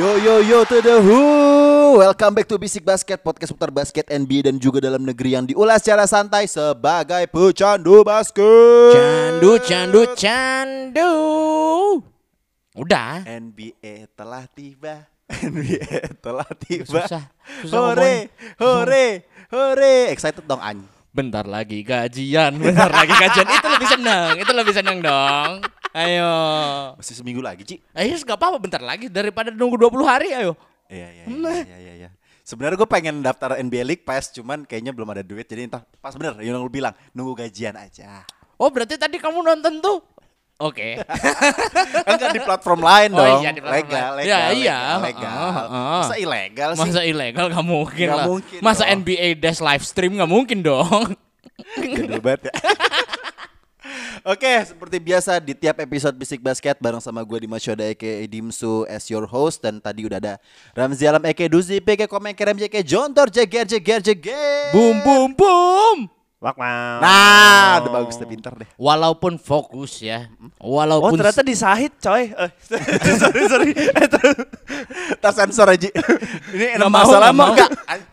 Yo yo yo to the who Welcome back to Bisik Basket Podcast seputar basket NBA dan juga dalam negeri yang diulas secara santai sebagai pecandu basket Candu, candu, candu. Udah. NBA telah tiba NBA telah tiba Susah, susah Hore, hore, hore Excited dong Any Bentar lagi gajian, bentar lagi gajian. Itu lebih seneng, itu lebih seneng dong. Ayo. Masih seminggu lagi Ci Ayo, gak apa-apa bentar lagi daripada nunggu 20 hari, ayo. Iya iya iya iya iya iya. Sebenarnya gue pengen daftar NBA League Pass cuman kayaknya belum ada duit jadi entah pas bener yang lu bilang nunggu gajian aja. Oh, berarti tadi kamu nonton tuh? Oke. Enggak di platform lain Oh dong. iya, di platform legal, lain. legal, Ya, iya. legal. Ah, ah, ah. Masa ilegal sih? Masa ilegal gak mungkin Nggak lah. mungkin Masa dong. NBA Dash live stream gak mungkin dong. Gede banget ya. Oke, seperti biasa di tiap episode Bisik Basket bareng sama gue Dimas Yoda Eke Dimsu as your host dan tadi udah ada Ramzi Alam Eke Duzi PK Komen Kerem JK Jontor Jeger Jeger Jeger. boom, boom, boom. Nah, udah bagus, udah pinter deh. Walaupun fokus ya. Oh Walaupun ternyata disahit coy eh, Sorry sorry Eh, ter- Tas sensor aja. Ini enak masalah mau. enggak.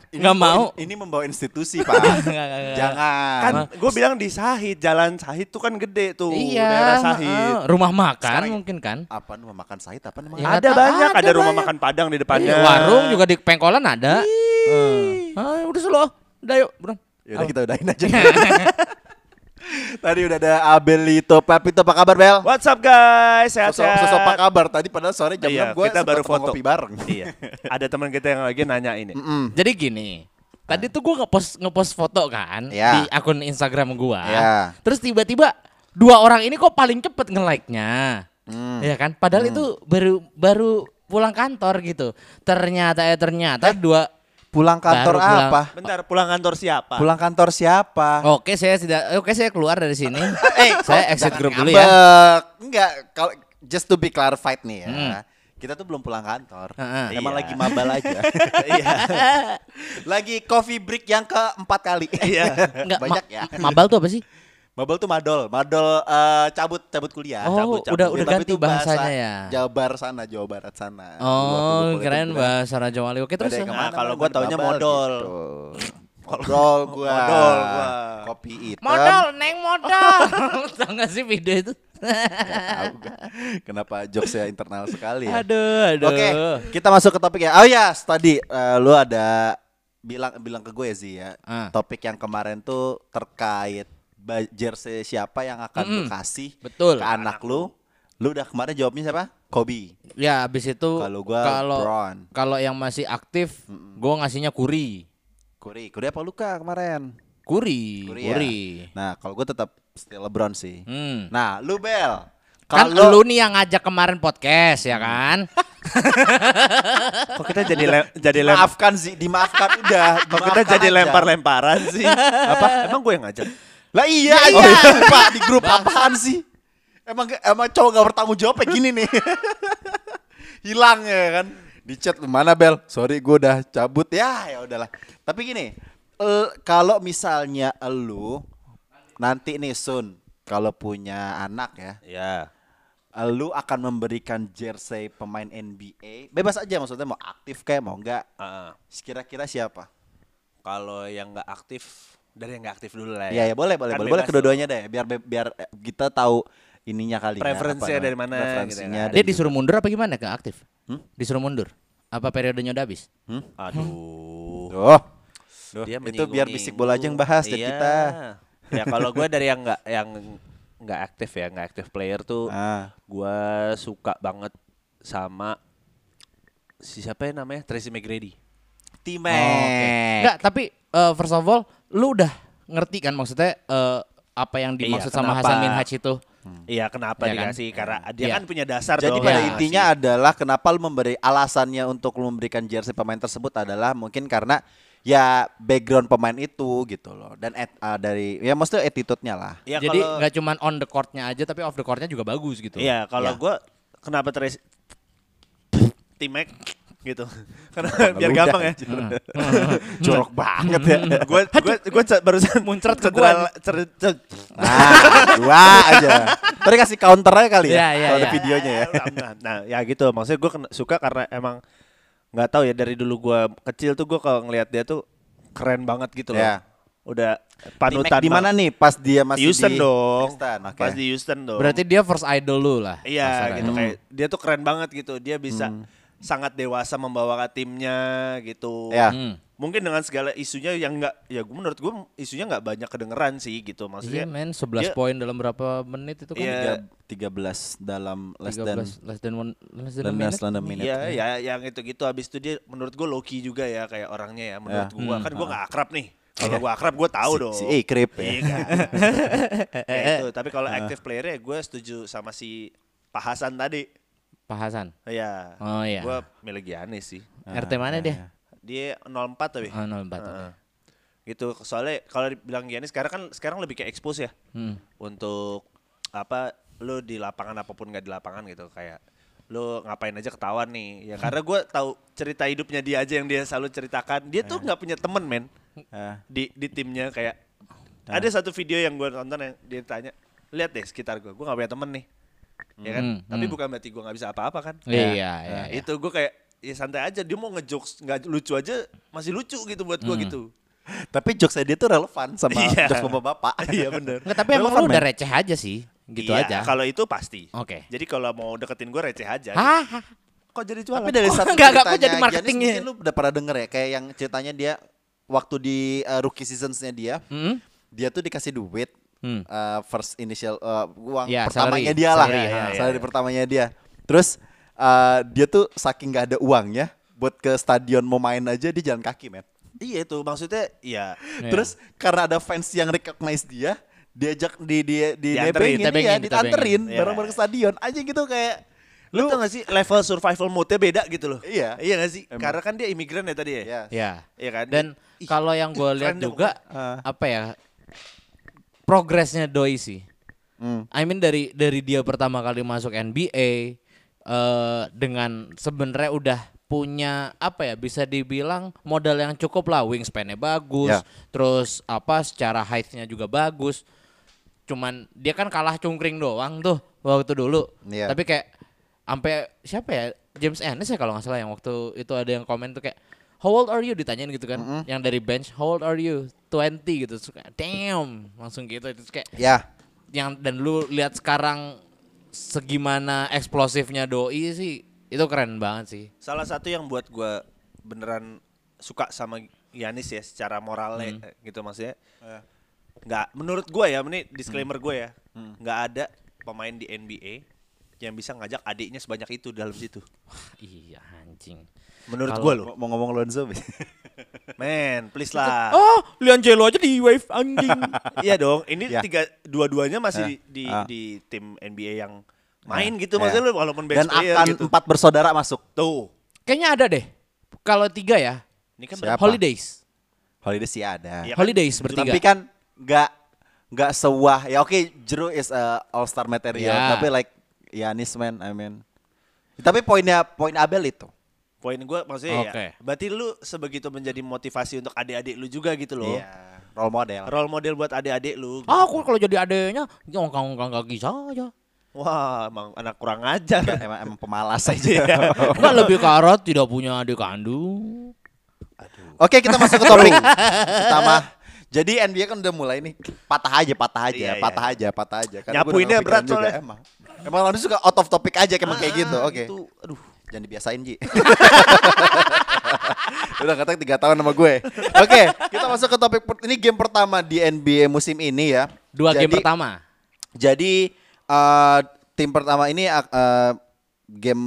Ini Nggak mau. Ini membawa institusi, Pak. Jangan. Kan gue bilang disahit Jalan sahit tuh kan gede tuh Iya, Daerah sahit heeh. rumah makan Sekarang- mungkin kan. apa rumah makan sahid apa namanya? Ya, Ada banyak Ada rumah banyak. makan padang di depannya Iya, warung juga di pengkolan ada. Eh. Ah, udah selo. Udah yuk, bro. Yaudah kita udahin aja. Tadi udah ada Abelito Papito apa kabar Bel? What's up guys Sosok, Sehat-sehat sosok apa kabar? Tadi padahal sore jam Iya, 6 gue kita baru foto. ngopi bareng. Iya Ada teman kita yang lagi nanya ini Jadi gini. Tadi tuh gua ngepost ngepost foto kan Iya. di akun Instagram gua. Iya. Terus tiba-tiba dua orang ini kok paling cepet nge-like-nya. Hmm. Iya kan? Padahal itu baru baru pulang kantor gitu. Ternyata ya ternyata dua Pulang kantor Baru pulang. apa? Bentar pulang kantor siapa Pulang kantor siapa? Oke, saya tidak oke saya keluar dari sini. Eh, saya kok exit grup dulu ya. Enggak, kalau just to be clarified nih ya. Hmm. Kita tuh belum pulang kantor. Heeh. Emang Iya. lagi mabal aja. Iya. lagi coffee break yang keempat kali. Iya Enggak, Banyak ma- ya. Mabal tuh apa sih? Mabal tuh madol, madol eh, cabut cabut kuliah. Oh, cabut, cabut. udah- udah tapi ganti itu bahasa bahasanya ya? Jawa Barat sana, Jawa Barat sana. Oh, keren bilang, bahasa Raja Wali. Oke, terus "Badai ya? ke mana, Nah, kalau gua taunya mabal," modal. gitu. Modal gua. Modal gua. Kopi hitam. Modal, neng modal. Tahu gak sih video itu? Tahu gua. Kenapa jokesnya internal sekali ya? aduh, aduh. Oke, kita masuk ke topik ya. Oh ya, tadi eh, lu ada bilang bilang ke gue sih ya. Ah. Topik yang kemarin tuh terkait jersey siapa yang akan lu Mm-mm. kasih Betul. ke anak lu. Lu udah kemarin jawabnya siapa? Kobe. Ya, abis itu Kalau gua kalau kalau yang masih aktif, gua ngasihnya Kuri. Kuri, Kuri apa Luka kemarin? Kuri, Kuri. Kuri. ya? Nah, kalau gue tetap still LeBron sih. Hmm. Nah, lu Bel. Kan Kalau lu nih yang ngajak kemarin podcast ya kan? Kok kita jadi le- jadi lem maafkan sih, dimaafkan udah. Kok kita dimaafkan jadi lempar-lemparan sih Apa? Emang gue yang ngajak? Lah iya, Ya iya. iya. Pak di grup apaan sih? Emang emang cowok gak bertanggung jawab kayak gini nih. Hilang ya kan. Di chat mana Bel? Sorry gue udah cabut ya ya udahlah. Tapi gini, eh, kalau misalnya elu nanti nih Sun kalau punya anak ya, Ya lu akan memberikan jersey pemain NBA bebas aja maksudnya mau aktif kayak mau enggak kira-kira siapa Kalau yang nggak aktif Dari yang nggak aktif dulu lah Iya ya boleh boleh Kan boleh kedua-duanya deh biar biar kita tahu ininya kali ya, Preferensinya apa dari mana, preferensinya gitu ya. dan Dia juga- disuruh mundur apa gimana ke aktif? Hmm? Disuruh mundur? Apa periodenya udah habis? Hmm? Aduh Duh. Duh, Dia itu biar bisik bola aja yang bahas Iya. kita Ya kalau gue dari yang nggak yang nggak aktif ya nggak aktif player tuh ah gue suka banget sama si siapa ya namanya Tracy McGrady. Timek Enggak, tapi eh, first of all, lu udah ngerti kan maksudnya eh, apa yang dimaksud sama kenapa? Hasan Minhaj itu? Iya kenapa Iya kan? dikasih karena dia Iya. kan punya dasar Jadi dong. pada Iya. intinya adalah kenapa lu memberi alasannya untuk lu memberikan jersey pemain tersebut adalah mungkin karena ya background pemain itu gitu loh dan et, ah, dari ya maksudnya attitude-nya lah. Ya, Jadi kalau- nggak cuman on the court-nya aja tapi off the court-nya juga bagus gitu. Iya, kalau Ya. gue kenapa terus timek gitu. Karena Ludah, biar gampang ya. Jorok banget ya. Gue gue gue barusan muncrat ke. Nah, dua aja. Tadi kasih counternya kali ya, Iya, iya, kalau ada iya. videonya ya. Nah, ya gitu. Maksudnya gue suka karena emang nggak tahu ya dari dulu gue kecil tuh gue kalau ngelihat dia tuh keren banget gitu loh. Udah Panutan di mana nih pas dia masih Houston di dong. Houston, oke. Pas di Houston dong. Berarti dia first idol lu lah. Iya gitu kayak dia tuh keren banget gitu. Dia bisa Hmm. Sangat dewasa membawakan timnya gitu. Ya. Hmm. Mungkin dengan segala isunya yang enggak ya gue menurut gue isunya nggak banyak kedengeran sih gitu Iya maksudnya. men, 11 dia- poin dalam berapa menit itu kan? Iya. Tiga- 13 dalam less than 13 less than one less than less minute. than a minute. Iya ya yang itu gitu habis itu dia menurut gue Loki juga ya kayak orangnya ya menurut Ya. gue Hmm. kan gue nggak akrab nih. Kalau gue akrab gue tahu Si- dong. Si A Krip ya. Iya kan. Ya itu. Tapi kalau active player gue setuju sama si Pak Hasan tadi. Pak Hasan. Iya. Oh, iya. Gue milih Giannis sih. RT mana dia? Dia 04 tapi. Oh, 04. Heeh. Gitu. Soalnya kalau dibilang Giannis sekarang kan sekarang lebih kayak expose ya. Hmm. Untuk apa lu di lapangan apa pun nggak di lapangan gitu kayak lu ngapain aja ketahuan nih ya karena gue tahu cerita hidupnya dia aja yang dia selalu ceritakan dia tuh nggak punya temen men Ah. di di timnya kayak ada satu video yang gue tonton yang dia tanya lihat deh sekitar gue gue nggak punya temen nih ya kan Hmm, tapi hmm. bukan berarti gue nggak bisa apa-apa kan Iya, iya, Nah, iya. itu gue kayak ya santai aja dia mau ngejokes nggak lucu aja masih lucu gitu buat gue Hmm. gitu Tapi jokesnya dia tuh relevan sama Iya. jokes bapak-bapak. iya bener Enggak, tapi emang lu udah receh aja sih. Gitu Iya, aja. kalau itu pasti Oke. jadi kalau mau deketin gue receh aja Hah? kok jadi jualan Tapi dari Oh, satu enggak, enggak, jadi marketingnya? Mungkin lu udah pernah denger ya kayak yang ceritanya dia waktu di uh, rookie seasonsnya dia, Hmm? dia tuh dikasih duit Hmm. uh, first initial uh, uang Ya, pertamanya salary. dia lah, Salary, ya, ya, salary ya. pertamanya dia. Terus uh, dia tuh saking gak ada uangnya buat ke stadion mau main aja dia jalan kaki, men. iya itu maksudnya ya Iya. Terus karena ada fans yang recognize dia, diajak di di di nebengin, iya, ditebengin. ditanterin Iya. bareng-bareng ke stadion aja gitu kayak lu tau gak sih level survival mode-nya beda gitu loh Iya. iya gak sih Emang. karena kan dia imigran ya tadi ya ya. Ya. Iya kan Dan kalau yang gue ih, lihat juga Ah. apa ya? Progresnya Doi sih. Hmm. I mean dari dari dia pertama kali masuk NBA eh dengan sebenarnya udah punya apa ya bisa dibilang modal yang cukup lah wingspan-nya bagus, Ya. terus apa secara height-nya juga bagus. Cuman dia kan kalah cungkring doang tuh waktu dulu. Iya. Tapi kayak sampai siapa ya James Ennis ya kalau nggak salah yang waktu itu ada yang komen tuh kayak How old are you? Ditanyain gitu kan. Yang dari bench How old are you? 20 gitu. Kayak Damn. Langsung gitu. Terus kayak Ya. yang dan lu lihat sekarang segimana eksplosifnya doi sih itu keren banget sih. salah satu yang buat gue beneran suka sama Yanis ya secara moralnya Hmm. gitu maksudnya. Nggak menurut gue ya ini disclaimer gue ya. Hmm. nggak ada pemain di NBA yang bisa ngajak adiknya sebanyak itu dalam situ. Iya anjing. Menurut gue loh Mau ngomong Lonzo, men please lah Oh, Liangelo aja di wave anjing. iya dong ini Ya. tiga dua-duanya masih Ya. di, di, Ah. di tim NBA yang main Ya. gitu maksudnya Ya. lu walaupun bench Dan player akan gitu empat bersaudara masuk. tuh Kayaknya ada deh. Kalau tiga ya, ini kan Siapa? Holidays. Holiday sih ada. Iya kan? Holidays bertiga. Tapi kan nggak nggak sewah. Ya oke, Jero is a all star material. Ya. Tapi like Yanis man, I mean. Tapi poinnya poin Abel itu. Poin gue maksudnya Oke. ya berarti lu sebegitu menjadi motivasi untuk adik-adik lu juga gitu loh Iya. Role model. role model buat adik-adik lu gitu. Ah, aku kalau jadi adeknya ngongkang-ngongkang kaki saja. wah emang anak kurang ajar emang, emang pemalas aja. Iya. Enggak lebih ke arah tidak punya adik kandung. Oke, kita masuk ke topik pertama. Jadi NBA kan udah mulai nih patah aja, patah aja, Iya, iya. patah aja, patah aja. Karena Nyapuinnya berat juga, soalnya. Emang, emang lalu suka out of topic aja emang kayak gitu. Oke. itu aduh Jangan dibiasain Ji Udah kata tiga tahun sama gue Oke kita masuk ke topik per- Ini game pertama di NBA musim ini ya Dua game Jadi- pertama. Jadi eh, tim pertama ini eh, Game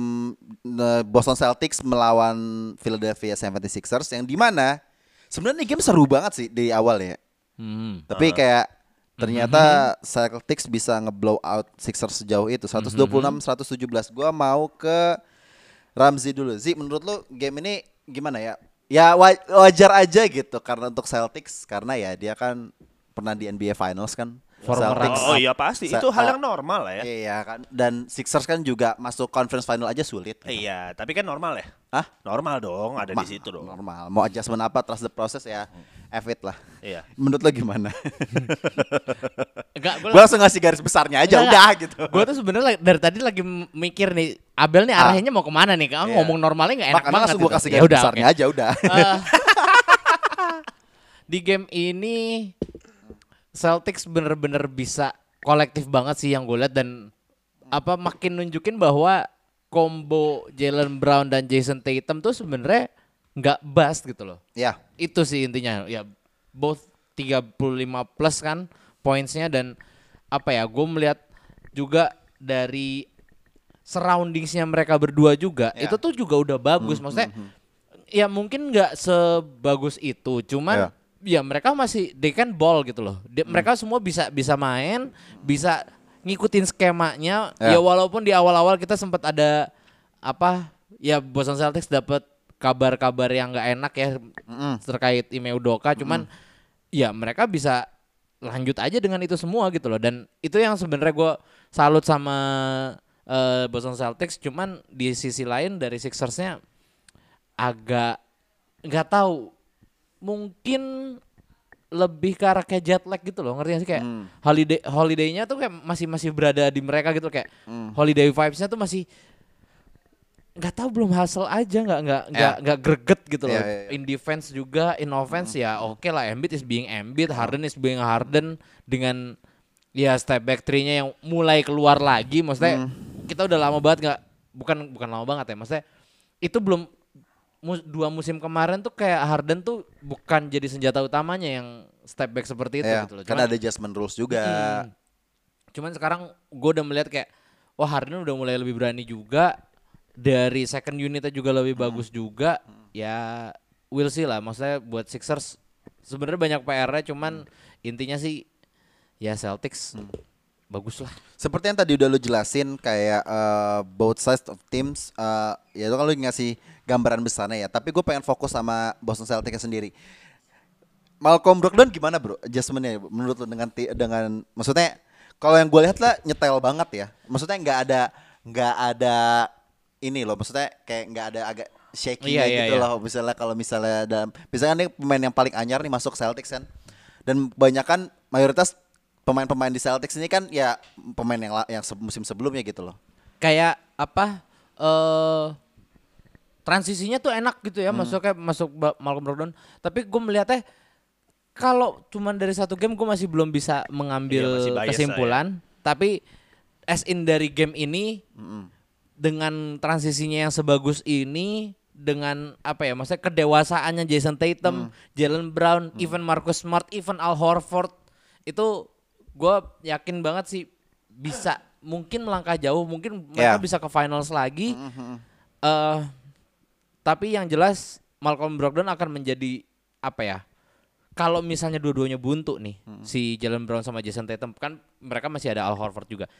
eh, Boston Celtics melawan Philadelphia 76ers Yang di mana Sebenarnya game seru banget sih di awal ya. Hmm. Tapi kayak ternyata Celtics bisa ngeblow out Sixers sejauh itu 126 117. Gua mau ke Ramzi dulu. Zi, menurut lu game ini gimana ya? Ya wa- wajar aja gitu karena untuk Celtics karena ya dia kan pernah di NBA Finals kan. Former Celtics- Oh iya pasti, itu hal ah, yang normal lah ya. Iya kan. Dan Sixers kan juga masuk conference final aja sulit. Iya, tapi kan normal ya. Hah? Normal dong, ada Ma- di situ dong. Normal. Mau adjustment apa trust the process ya. F it lah. Iya. Menurut lo gimana? Enggak, gue langsung ngasih garis besarnya aja udah gitu. Gue tuh sebenarnya dari tadi lagi mikir nih, Abel nih Ah. arahnya mau ke mana nih? Kan Iya. ngomong normalnya nggak enak Makanya banget. langsung gue gitu. kasih Ya garis udah, besarnya aja udah. Eh, di game ini Celtics bener-bener bisa kolektif banget sih yang gue lihat dan apa makin nunjukin bahwa combo Jalen Brown dan Jason Tatum tuh sebenarnya nggak bust gitu loh. ya. Itu sih intinya. Ya both 35 plus kan pointsnya dan apa ya gue melihat juga dari surroundingsnya mereka berdua juga Ya. itu tuh juga udah bagus maksudnya ya mungkin nggak sebagus itu cuman ya. mereka masih they can ball gitu loh. Dia- mereka semua bisa bisa main bisa ngikutin skemanya. Ya. ya walaupun di awal-awal kita sempat ada apa ya Boston Celtics dapat kabar-kabar yang nggak enak ya terkait Ime Udoka. Cuman ya mereka bisa lanjut aja dengan itu semua gitu loh. Dan itu yang sebenarnya gue salut sama eh, Boston Celtics. Cuman di sisi lain dari Sixersnya agak nggak tahu mungkin lebih ke arah kayak jet lag gitu loh ngerti gak sih? Kayak holiday holidaynya tuh kayak masih masih berada di mereka gitu kayak holiday vibesnya tuh masih nggak tahu belum hasil aja nggak nggak nggak nggak greget gitu loh. Ya, ya, ya. in defense juga in offense ya oke lah Embiid is being Embiid Harden is being Harden dengan ya step back three-nya yang mulai keluar lagi maksudnya kita udah lama banget nggak bukan bukan lama banget ya maksudnya itu belum mu- dua musim kemarin tuh kayak Harden tuh bukan jadi senjata utamanya yang step back seperti itu Ya, gitu loh. karena ada adjustment rules juga. Mm. Cuman sekarang gue udah melihat kayak wah Harden udah mulai lebih berani juga dari second unitnya juga lebih bagus juga. Ya we'll see lah. Maksudnya buat Sixers sebenarnya banyak PR-nya cuman intinya sih ya Celtics bagus lah. Seperti yang tadi udah lu jelasin kayak eh, both sides of teams eh, ya itu kan lu ngasih gambaran besarnya ya. Tapi gue pengen fokus sama Boston Celtics sendiri. Malcolm Brogdon gimana bro adjustmentnya menurut lu dengan dengan maksudnya kalau yang gue lihat lah nyetel banget ya. Maksudnya nggak ada nggak ada ini loh maksudnya kayak nggak ada agak shaky Iya, iya, gitu iya. loh misalnya kalau misalnya dalam misalnya nih pemain yang paling anyar nih masuk Celtics kan dan kebanyakan mayoritas pemain-pemain di Celtics ini kan ya pemain yang yang musim sebelumnya gitu loh. kayak apa eh transisinya tuh enak gitu ya masuk kayak masuk Malcolm Brogdon tapi gue melihatnya kalau cuman dari satu game gue masih belum bisa mengambil Iya, ya. kesimpulan. Tapi as in dari game ini dengan transisinya yang sebagus ini dengan apa ya maksudnya kedewasaannya Jason Tatum, Jalen Brown, even Marcus Smart, even Al Horford itu gue yakin banget sih bisa mungkin melangkah jauh, mungkin mereka Ya. bisa ke finals lagi. eh tapi yang jelas Malcolm Brogdon akan menjadi apa ya? Kalau misalnya dua-duanya buntu nih, si Jalen Brown sama Jason Tatum kan mereka masih ada Al Horford juga.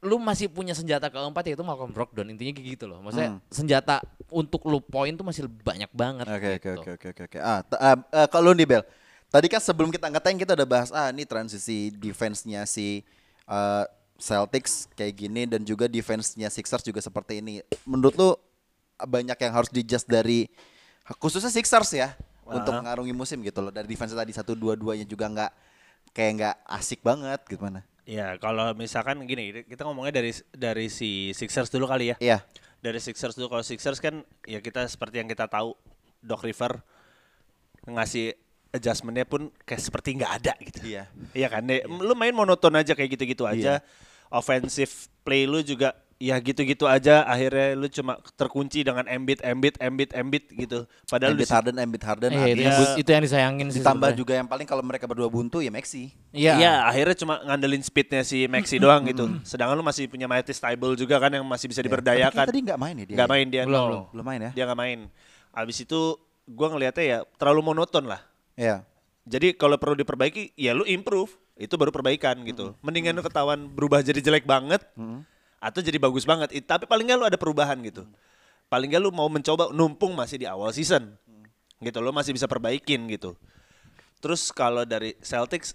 Lu masih punya senjata keempat yaitu Malcolm Brogdon. Intinya kayak gitu loh. Maksudnya senjata untuk lu poin tuh masih banyak banget Oke oke gitu. oke oke oke. Ah, ah, eh, kalau lu nih Bel. Tadi kan sebelum kita ngetain kita udah bahas ah ini transisi defense-nya si eh, Celtics kayak gini dan juga defense-nya Sixers juga seperti ini. Menurut lu banyak yang harus dijust dari khususnya Sixers ya untuk mengarungi musim gitu loh. Dari defense tadi satu dua duanya juga nggak kayak nggak asik banget gimana? Ya kalau misalkan gini, kita ngomongnya dari dari si Sixers dulu kali ya. Iya. Dari Sixers dulu, kalau Sixers kan ya kita seperti yang kita tahu, Doc River ngasih adjustmentnya pun kayak seperti nggak ada gitu. Iya. Iya kan, deh. lu main monoton aja kayak gitu-gitu aja. Offensive play lu juga ya gitu-gitu aja. Akhirnya lu cuma terkunci dengan Embiid, Embiid, Embiid, Embiid gitu. Padahal Embiid di Harden, Embiid Harden, Eh, itu, yang, itu yang disayangin sih. ditambah sebenarnya. juga yang paling kalau mereka berdua buntu ya Maxi. Iya. Iya, akhirnya cuma ngandelin speednya si Maxi doang gitu. Sedangkan lu masih punya Matisse Tybalt juga kan yang masih bisa kayaknya diberdayakan. tadi nggak main ya dia. Nggak ya? main dia, Belum, belum. Belum main ya? Dia nggak main. Abis itu gua ngelihatnya ya terlalu monoton lah. Ya. Jadi kalau perlu diperbaiki, ya lu improve. Itu baru perbaikan gitu. Mendingan lu ketahuan berubah jadi jelek banget atau jadi bagus banget. It- tapi paling nggak lu ada perubahan gitu. Paling nggak lu mau mencoba numpung masih di awal season. Gitu lu masih bisa perbaikin gitu. Terus kalau dari Celtics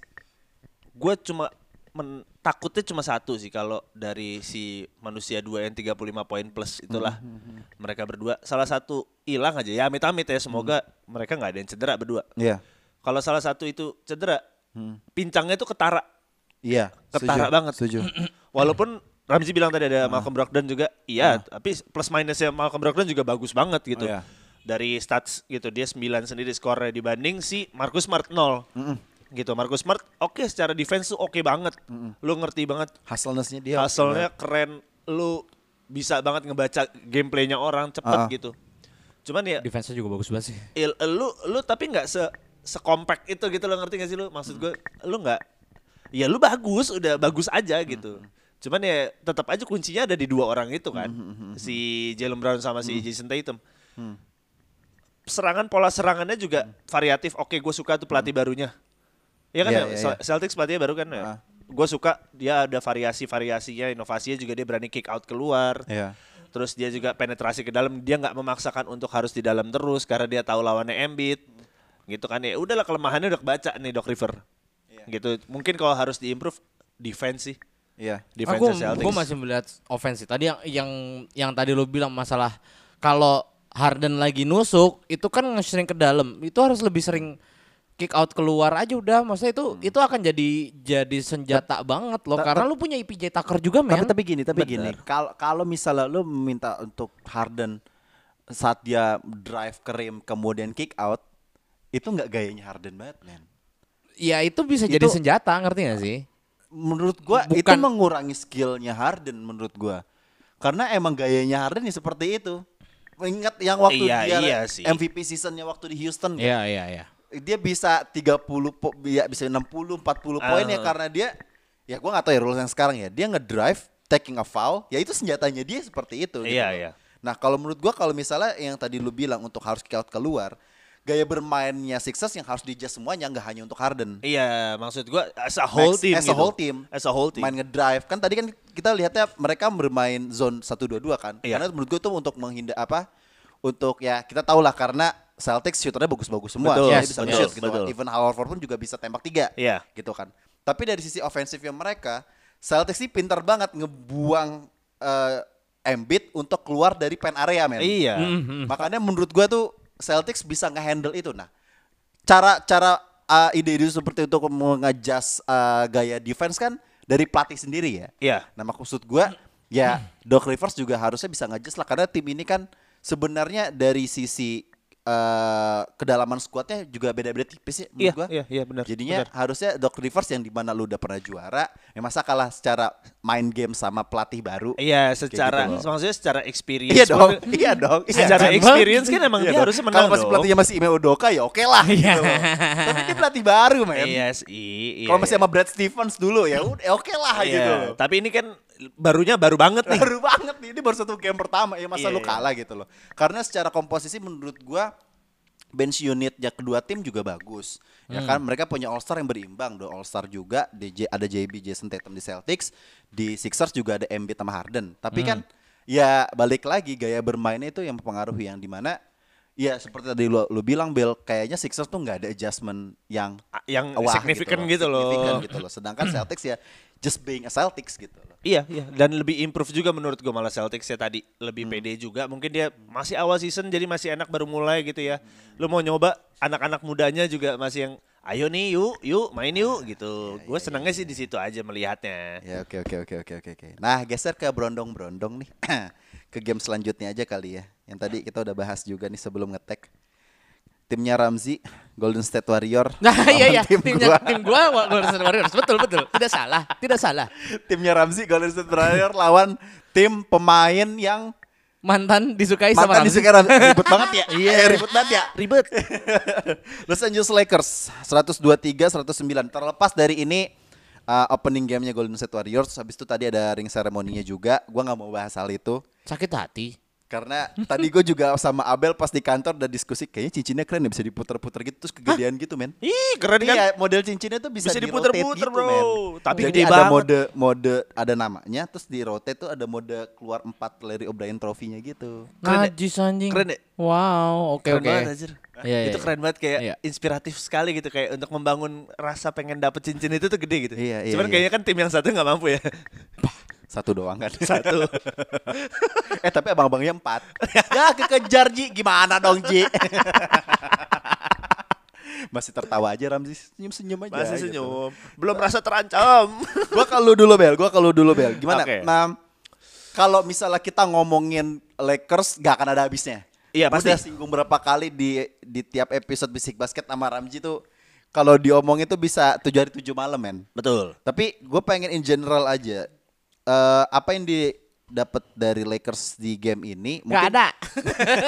gue cuma men- takutnya cuma satu sih kalau dari si manusia dua yang 35 poin plus itulah mereka berdua salah satu hilang aja ya amit-amit ya semoga mereka nggak ada yang cedera berdua Iya. kalau salah satu itu cedera, pincangnya tuh ketara. Iya. Ketara setuju, banget. Setuju. Walaupun Ramzi bilang tadi ada Malcolm Brogdon juga, iya, tapi plus minusnya Malcolm Brogdon juga bagus banget gitu. Oh, iya. Dari stats gitu, dia 9 sendiri skornya dibanding si Marcus Smart 0. Gitu, Marcus Smart oke secara defense tuh oke banget. Lu ngerti banget Hustlerness-nya dia. hasilnya keren, lu bisa banget ngebaca gameplaynya orang cepet Ah. gitu. Cuman ya Defense-nya juga bagus banget sih. il, lu lu tapi nggak se sekompak itu gitu lo ngerti gak sih lu maksud gue lu nggak ya lu bagus udah bagus aja gitu cuman ya tetap aja kuncinya ada di dua orang itu kan si Jalen Brown sama si Jason Tatum serangan pola serangannya juga variatif oke gue suka tuh pelatih barunya ya kan Iya, ya, iya, Cel- iya. Celtics pelatihnya baru kan ya Ah. gue suka dia ada variasi variasinya inovasinya juga dia berani kick out keluar Iya. Terus dia juga penetrasi ke dalam, dia nggak memaksakan untuk harus di dalam terus karena dia tahu lawannya Embiid. Gitu kan ya. Udahlah kelemahannya udah kebaca nih Doc River. Gitu. Mungkin kalau harus diimprove defense sih. Iya. Defense Aku gue masih melihat offense sih. Tadi yang yang yang tadi lo bilang masalah kalau Harden lagi nusuk itu kan nge-shrink ke dalam. Itu harus lebih sering kick out keluar aja udah. Maksudnya itu itu akan jadi jadi senjata banget loh karena lu punya IPJ Tucker juga men. Tapi tapi gini, tapi gini. Bener. Kalau kalau misalnya lu minta untuk Harden saat dia drive ke rim kemudian kick out, itu nggak gayanya Harden banget, men. Ya itu bisa jadi Itu- senjata ngerti gak sih? Menurut gua itu Bukan- mengurangi skillnya Harden menurut gua. Karena emang gayanya Harden ya seperti itu. Ingat yang waktu Iya, dia iya sih. MVP seasonnya waktu di Houston kan? Iya iya iya. dia bisa 30 po, ya bisa 60 40 poin ya Ah. karena dia ya gua nggak tahu ya rules yang sekarang ya. Dia ngedrive taking a foul, ya itu senjatanya dia seperti itu gitu Iya, loh. iya. Nah, kalau menurut gua kalau misalnya yang tadi lu bilang untuk harus kick out keluar, gaya bermainnya Sixers yang harus dijudge semuanya nggak hanya untuk Harden. Iya, maksud gua as a whole Next, team as a gitu. whole team. As a whole team. Main ngedrive kan tadi kan kita lihatnya mereka bermain zone 1-2-2 kan. Iya. Karena menurut gua itu untuk menghindar apa? Untuk ya kita tahu lah karena Celtics shooternya bagus-bagus semua. Betul, Jadi yes, bisa betul, nge-shoot gitu betul. kan. Even Horford pun juga bisa tembak tiga. Iya. Gitu kan. Tapi dari sisi ofensifnya mereka, Celtics sih pintar banget ngebuang eh, Embiid untuk keluar dari pen area men. Iya. Makanya menurut gua tuh Celtics bisa ngehandle itu. Nah, cara cara uh, ide-ide seperti itu untuk mengejas uh, gaya defense kan dari pelatih sendiri ya. Iya. Nah, maksud gua ya Doc Rivers juga harusnya bisa ngejas lah karena tim ini kan sebenarnya dari sisi uh, kedalaman skuadnya juga beda-beda tipis ya menurut Iya, gua. iya, iya, benar, Jadinya benar. harusnya Doc Rivers yang di mana lu udah pernah juara, ya masa kalah secara main game sama pelatih baru. Iya, secara gitu loh. maksudnya secara experience. Iya dong, pun- iya dong. iya. Secara experience kan emang Iya dia dong. harusnya menang Kalau masih dong. pelatihnya masih Ime Udoka ya oke lah gitu. loh. Tapi dia pelatih baru men. Iya sih. iya, Kalau masih iya. sama Brad Stevens dulu ya udah ya oke lah Iya, gitu loh. Tapi ini kan barunya baru banget nih. Baru banget nih, ini baru satu game pertama ya masa Iya, lu iya. kalah gitu loh. Karena secara komposisi menurut gua bench unitnya kedua tim juga bagus. Ya Hmm. kan mereka punya All Star yang berimbang, do All Star juga DJ, ada JB Jason Tatum di Celtics, di Sixers juga ada Embiid sama Harden. Tapi kan Hmm. ya balik lagi gaya bermainnya itu yang mempengaruhi yang di mana ya seperti tadi lu, lu bilang Bill kayaknya Sixers tuh nggak ada adjustment yang yang wah significant gitu loh. significant gitu loh. Sedangkan Celtics ya just being a Celtics gitu loh. Iya, iya. Dan lebih improve juga menurut gue malah Celtics ya tadi. Lebih Hmm. pede juga. Mungkin dia masih awal season jadi masih enak baru mulai gitu ya. Lu mau nyoba anak-anak mudanya juga masih yang ayo nih yuk, yuk main yuk gitu. gue senangnya sih di situ aja melihatnya. Ya oke oke oke oke oke oke. Nah geser ke brondong-brondong nih. ke game selanjutnya aja kali ya. Yang tadi kita udah bahas juga nih sebelum ngetek. Timnya Ramzi, Golden State Warrior. Nah iya iya tim timnya gua. tim gua Golden State Warriors betul betul tidak salah tidak salah Timnya Ramzi, Golden State Warrior lawan tim pemain yang mantan disukai sama mantan Ramzi. disukai Ramzi. Ribet banget ya. Iya ribet banget ya. Ribet. Los Angeles Lakers 123 109 terlepas dari ini uh, opening gamenya Golden State Warriors habis itu tadi ada ring seremoninya juga gua nggak mau bahas hal itu sakit hati Karena tadi gue juga sama Abel pas di kantor udah diskusi kayaknya cincinnya keren ya bisa diputer-puter gitu terus kegedean gitu men. Ih, keren kan? Iya, model cincinnya tuh bisa, Bisa diputer-puter, gitu, bro. men. Tapi Jadi gede ada banget. mode mode ada namanya terus di rotate tuh ada mode keluar empat Larry O'Brien trofinya gitu. Keren ya? Najis anjing. Keren ya? Wow, oke Keren oke. banget anjir. Iya, iya, itu iya. keren banget kayak Iya. inspiratif sekali gitu kayak untuk membangun rasa pengen dapet cincin itu tuh gede gitu. Iya, iya, Cuman iya. kayaknya kan tim yang satu nggak mampu ya. Satu doang kan. Satu. eh tapi abang-abangnya empat. ya kekejar Ji, gimana dong Ji? Masih tertawa aja Ramzi, senyum-senyum aja. Masih gitu. senyum. Belum merasa terancam. gua kalau dulu Bel, gua kalau dulu Bel. Gimana? Oke. Nah, kalau misalnya kita ngomongin Lakers gak akan ada habisnya. Iya, pasti. Udah singgung berapa kali di di tiap episode Bisik Basket sama Ramji tuh kalau diomongin tuh bisa tujuh hari tujuh malam men. Betul. Tapi gue pengen in general aja. Eh apa yang didapat dari Lakers di game ini? Gak ada.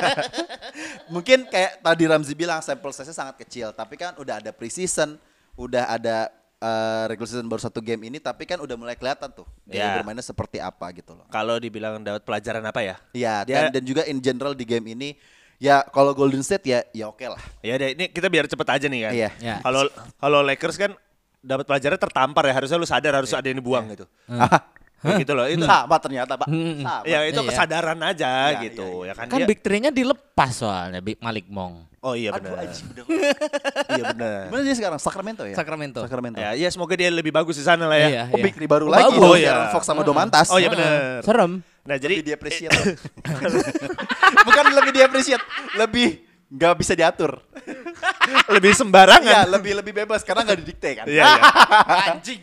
mungkin kayak tadi Ramzi bilang sampel size sangat kecil, tapi kan udah ada preseason, udah ada eh, regular season baru satu game ini, tapi kan udah mulai kelihatan tuh dia Ya. bermainnya seperti apa gitu loh. Kalau dibilang dapat pelajaran apa ya? Iya, Dia- dan, dan juga in general di game ini ya kalau Golden State ya ya oke lah. Ya deh, ini kita biar cepet aja nih kan. Iya. Iya. Kalau kalau Lakers kan dapat pelajaran tertampar ya harusnya lu sadar harus ada yang dibuang gitu. Gitu loh itu. Sama ternyata Pak. Sama. Ya itu Iya. kesadaran aja Iya, gitu iya, ya kan. Kan dia- big three-nya dilepas soalnya Big Malik Mong. Oh iya benar. Iya benar. Gimana dia sekarang? Sacramento ya? Sacramento. Sacramento. Ya, ya semoga dia lebih bagus di sana lah ya. Iya, Oh, iya. Big Three baru Oh, lagi bagus. Oh, iya. Aaron Fox sama Domantas. Oh iya benar. Serem. Nah jadi Lebih diapresiat. Bukan lebih diapresiat, lebih nggak bisa diatur. lebih sembarangan. Iya, lebih lebih bebas karena nggak didikte kan. Iya, iya. Anjing.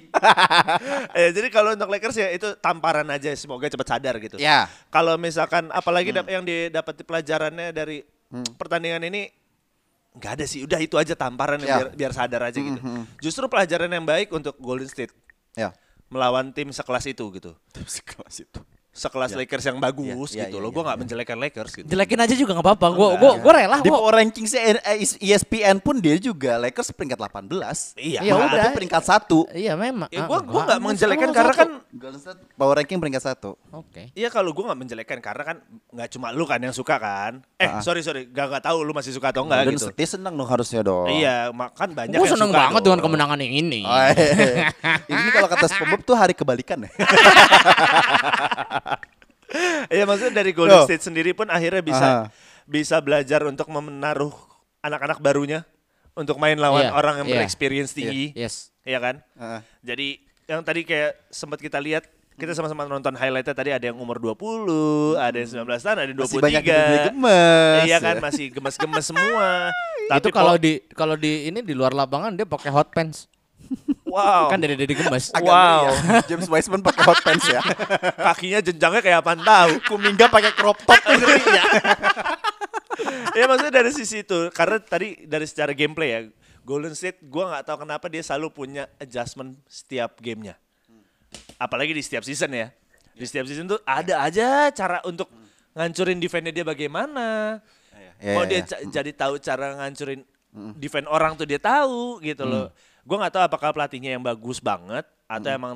Eh, jadi kalau untuk Lakers ya itu tamparan aja semoga cepat sadar gitu. Ya. Kalau misalkan apalagi dap- yang didapati pelajarannya dari pertandingan ini nggak ada sih, udah itu aja tamparan yang Ya. biar biar sadar aja gitu. Justru pelajaran yang baik untuk Golden State Ya. melawan tim sekelas itu gitu. Sekelas itu. Sekelas Lakers yang bagus Ya, ya, gitu ya, loh. ya, Gue nggak menjelekan Lakers gitu. Jelekin aja juga nggak apa-apa. Gue gue gue rela Di power ranking si ESPN pun dia juga Lakers peringkat 18. Iya. Ya udah. peringkat satu. Iya memang. Ya, Ah, gue gua enggak. nggak menjelekan karena kan power ranking peringkat satu. Oke. Iya kalau gue nggak menjelekan karena kan nggak cuma lu kan yang suka kan. Eh Ah. sorry sorry, gak nggak tahu lu masih suka atau enggak gitu. Dia senang dong harusnya dong. Iya, makan banyak Gue seneng suka banget dong. dengan kemenangan yang ini. Oh, iya. ini kalau kata SpongeBob tuh hari kebalikan ya. Iya maksudnya dari Golden Loh. State sendiri pun akhirnya bisa Aha. bisa belajar untuk menaruh anak-anak barunya untuk main lawan Iya, orang yang iya. berexperience tinggi. Yes. Iya kan? Heeh. Jadi yang tadi kayak sempat kita lihat kita sama-sama nonton highlightnya tadi ada yang umur 20, ada yang 19 tahun, ada yang 23. Masih banyak yang gemes. Iya kan masih gemes-gemes semua. itu Tapi kalau kok- di kalau di ini di luar lapangan dia pakai hot pants. Wow. Kan dari dari gemes. Agak Wow. ya. James Wiseman pakai hot pants ya. kakinya jenjangnya kayak apaan tahu. Kuminga pakai crop top tuh ngeri ya. ya maksudnya dari sisi itu karena tadi dari secara gameplay ya Golden State gua nggak tahu kenapa dia selalu punya adjustment setiap gamenya apalagi di setiap season ya di setiap season tuh ada aja cara untuk ngancurin defense dia bagaimana Iya, mau iya, dia iya. jadi tahu cara ngancurin defense orang tuh dia tahu gitu loh gua nggak tahu apakah pelatihnya yang bagus banget atau emang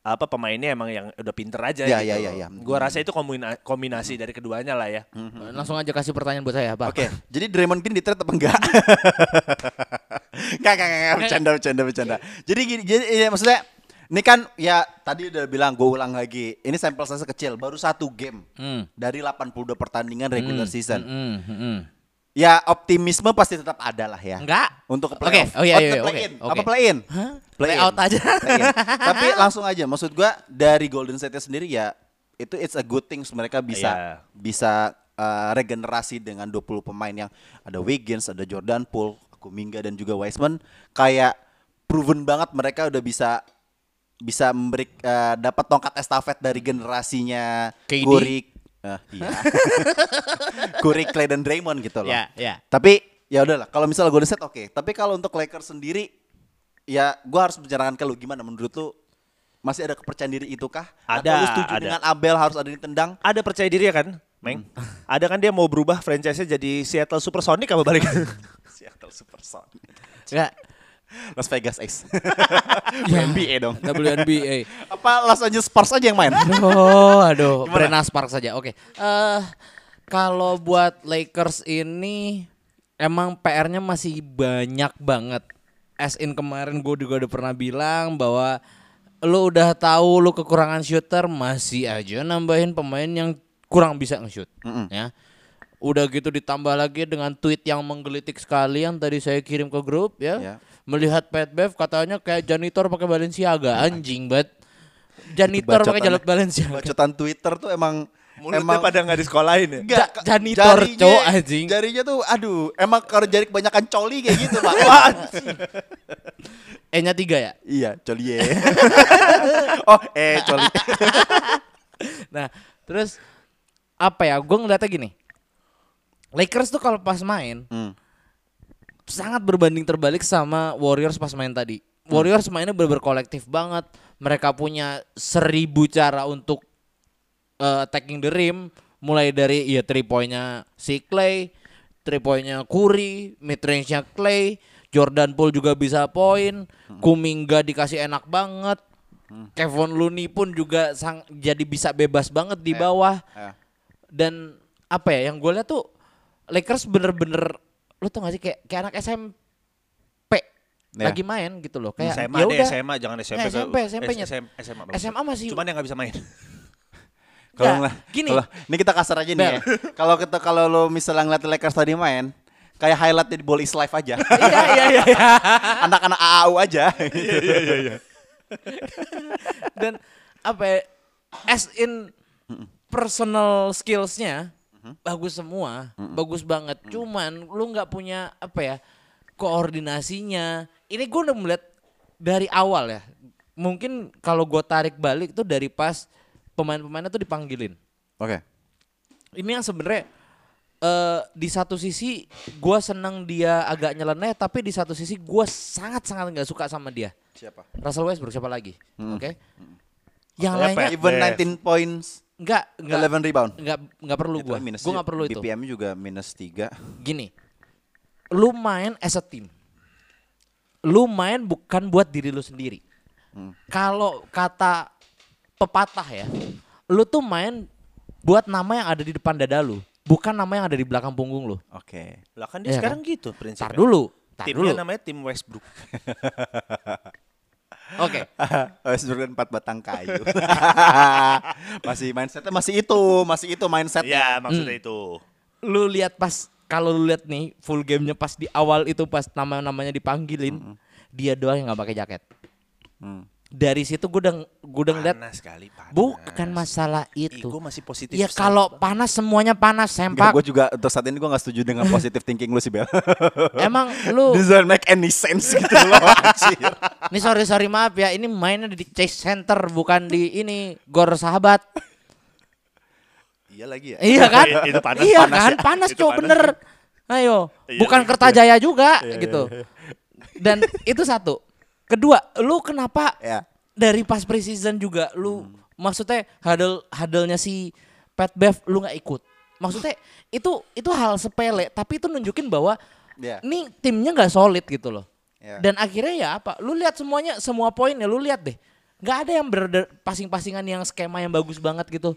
apa pemainnya emang yang udah pinter aja Iya, gitu iya, loh. iya, iya. Gua rasa itu kombina- kombinasi dari keduanya lah ya. Langsung aja kasih pertanyaan buat saya, Pak. Oke, jadi Draymond Green di trade apa enggak? Enggak, enggak, enggak, bercanda, bercanda, bercanda. Jadi gini, jadi ya, maksudnya ini kan ya tadi udah bilang gue ulang lagi. Ini sampel size kecil, baru satu game Hmm. dari 82 pertandingan regular season. Hmm, hmm, hmm. Ya optimisme pasti tetap ada lah ya. Enggak. Untuk ke playoff. oh iya, iya, ke oke, play-in. oke. Apa play-in? Play out aja. Play-in. Tapi langsung aja, maksud gua dari Golden State sendiri ya itu it's a good things mereka bisa Iya. bisa uh, regenerasi dengan 20 pemain yang ada Wiggins, ada Jordan Poole, Kuminga dan juga Wiseman kayak proven banget mereka udah bisa bisa memberi uh, dapat tongkat estafet dari generasinya KD. Curry, eh, iya. Curry, Clay dan Draymond gitu loh. Ya, ya. Tapi ya udahlah, kalau misalnya Golden State oke. Tapi kalau untuk Lakers sendiri, ya gua harus bicarakan ke lu gimana menurut lu masih ada kepercayaan diri itu kah? Atau Ada, lu setuju ada. dengan Abel harus ada ditendang? Ada percaya diri ya kan, Meng? Ada kan dia mau berubah franchise-nya jadi Seattle Supersonic apa balik? Seattle Supersonic. Enggak. Las Vegas Ace. NBA dong. WNBA. Apa Los Angeles Spurs aja yang main? Aduh, aduh. Brandon Sparks saja. Oke. Eh kalau buat Lakers ini emang PR-nya masih banyak banget. As in kemarin gue juga udah pernah bilang bahwa lu udah tahu lu kekurangan shooter masih aja nambahin pemain yang kurang bisa nge-shoot ya. Udah gitu ditambah lagi dengan tweet yang menggelitik sekali yang tadi saya kirim ke grup ya. Ya. Melihat Pat Bev katanya kayak janitor pakai Balenciaga anjing banget. Janitor pakai jalur Balenciaga. Bacotan Twitter tuh emang Mulutnya emang pada nggak disekolahin ya? Enggak, Ja- janitor, cowok, anjing. Jarinya tuh aduh, emang kalau jari kebanyakan coli kayak gitu, Pak. E-nya tiga ya. iya, coli ye. oh, eh coli. Nah, terus apa ya? Gue ngeliatnya gini. Lakers tuh kalau pas main Hmm. Sangat berbanding terbalik sama Warriors pas main tadi. Warriors mainnya bener kolektif banget. Mereka punya seribu cara untuk eh, attacking the rim. Mulai dari ya three pointnya si Clay, three pointnya Curry, mid range-nya Clay, Jordan Poole juga bisa poin, Kuminga dikasih enak banget. Kevin Looney pun juga sang, jadi bisa bebas banget di bawah Ya. dan apa ya yang gue lihat tuh Lakers bener-bener lu tau gak sih kayak kayak anak SMP Ya. lagi main gitu loh kayak SMA ya deh, SMA jangan SMP. Ke- SMP, SMP-nya. SM- SMA, bagus. SMA masih Cuman yang nggak bisa main. Kalau lah, gini. kalau ini kita kasar aja nih ya. Kalau kita kalau lo misalnya ngeliat Lakers tadi main, kayak highlight di Ball is Live aja. iya iya iya iya. Anak-anak AAU aja. dan apa ya, as in personal skillsnya bagus semua bagus banget. Cuman lu nggak punya apa ya koordinasinya. Ini gue udah melihat dari awal ya. Mungkin kalau gue tarik balik tuh dari pas pemain-pemainnya tuh dipanggilin. Oke. ini yang sebenarnya eh di satu sisi gue seneng dia agak nyeleneh tapi di satu sisi gue sangat sangat nggak suka sama dia. Siapa? Russell Westbrook siapa lagi? Oke? Yang Siapa lainnya ya? Even Bev. 19 points, nggak nggak 11 rebound. nggak nggak perlu Itu gue minus gue nggak perlu itu BPM juga minus 3. gini lu main as a team lu main bukan buat diri lu sendiri kalau kata pepatah ya lu tuh main buat nama yang ada di depan dada lu bukan nama yang ada di belakang punggung lu Oke. Lah kan dia Iya sekarang kan? gitu prinsipnya. tar dulu tar Timnya dulu namanya tim Westbrook. oke Westbrook dan empat batang kayu. masih mindsetnya masih itu, masih itu mindset. Iya, maksudnya itu. lu lihat pas kalau lu lihat nih full gamenya pas di awal itu pas nama namanya dipanggilin dia doang yang nggak pakai jaket Hmm. Dari situ gue udah gue udah ngeliat Panas sekali, panas. bukan masalah itu Ih, gua masih positif. ya kalau panas semuanya panas sempak gue juga untuk saat ini gue gak setuju dengan positive thinking lu sih Bel. emang lu Doesn't make any sense gitu loh. Ini sorry sorry maaf ya, ini mainnya di Chase Center bukan di ini Gor Sahabat. Iya lagi ya. iya kan? Itu panas, iya panas kan? ya. Panas cowok bener. Ayo, Iya, bukan iya, Kertajaya juga gitu. Dan itu satu. Kedua, lu kenapa Ya. dari pas preseason juga lu maksudnya hadel hadelnya si Pat Bev lu nggak ikut. Maksudnya itu itu hal sepele tapi itu nunjukin bahwa Ya. nih timnya nggak solid gitu loh. Ya. Dan akhirnya ya apa? Lu lihat semuanya semua poinnya lu lihat deh. nggak ada yang ber passing-passingan yang skema yang bagus banget gitu.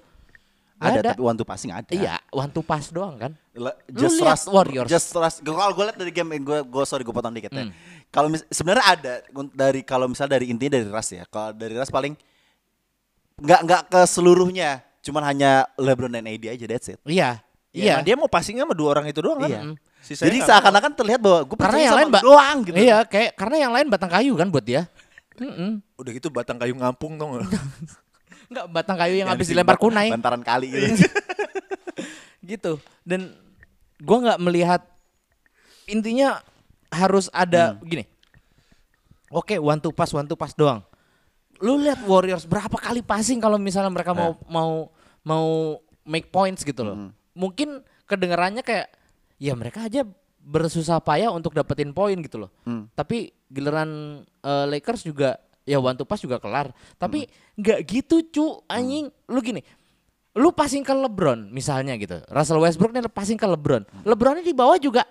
Nggak Ada, tapi one to passing ada. Iya, one to pass doang kan. Le- Just trust Warriors. Just trust. Kalau gue lihat dari game gue gue sorry gue potong dikit ya. Hmm. Kalau mis- sebenarnya ada dari kalau misal dari intinya dari ras ya. Kalau dari ras paling nggak nggak ke seluruhnya. Cuman hanya LeBron dan AD aja that's it. Iya. Iya. Iya. dia mau passingnya sama dua orang itu doang kan? Iya. Sisanya Jadi seakan-akan terlihat bahwa gue karena percaya yang sama lain doang gitu. Iya, kayak karena yang lain batang kayu kan buat dia. Mm-mm. mau. Udah gitu batang kayu ngampung gak? Enggak batang kayu yang habis dilempar kunai Bantaran kali gitu. gitu. Dan gua nggak melihat intinya harus ada gini. Oke, one to pass, one to pass doang. Lu lihat Warriors berapa kali passing kalau misalnya mereka mau mau mau make points gitu loh. Mungkin kedengarannya kayak ya mereka aja bersusah payah untuk dapetin poin gitu loh. Tapi giliran eh, Lakers juga ya one to pass juga kelar. Tapi nggak gitu cu anjing. Lu gini. Lu passing ke LeBron misalnya gitu. Russell Westbrook nih passing ke LeBron. LeBronnya di bawah juga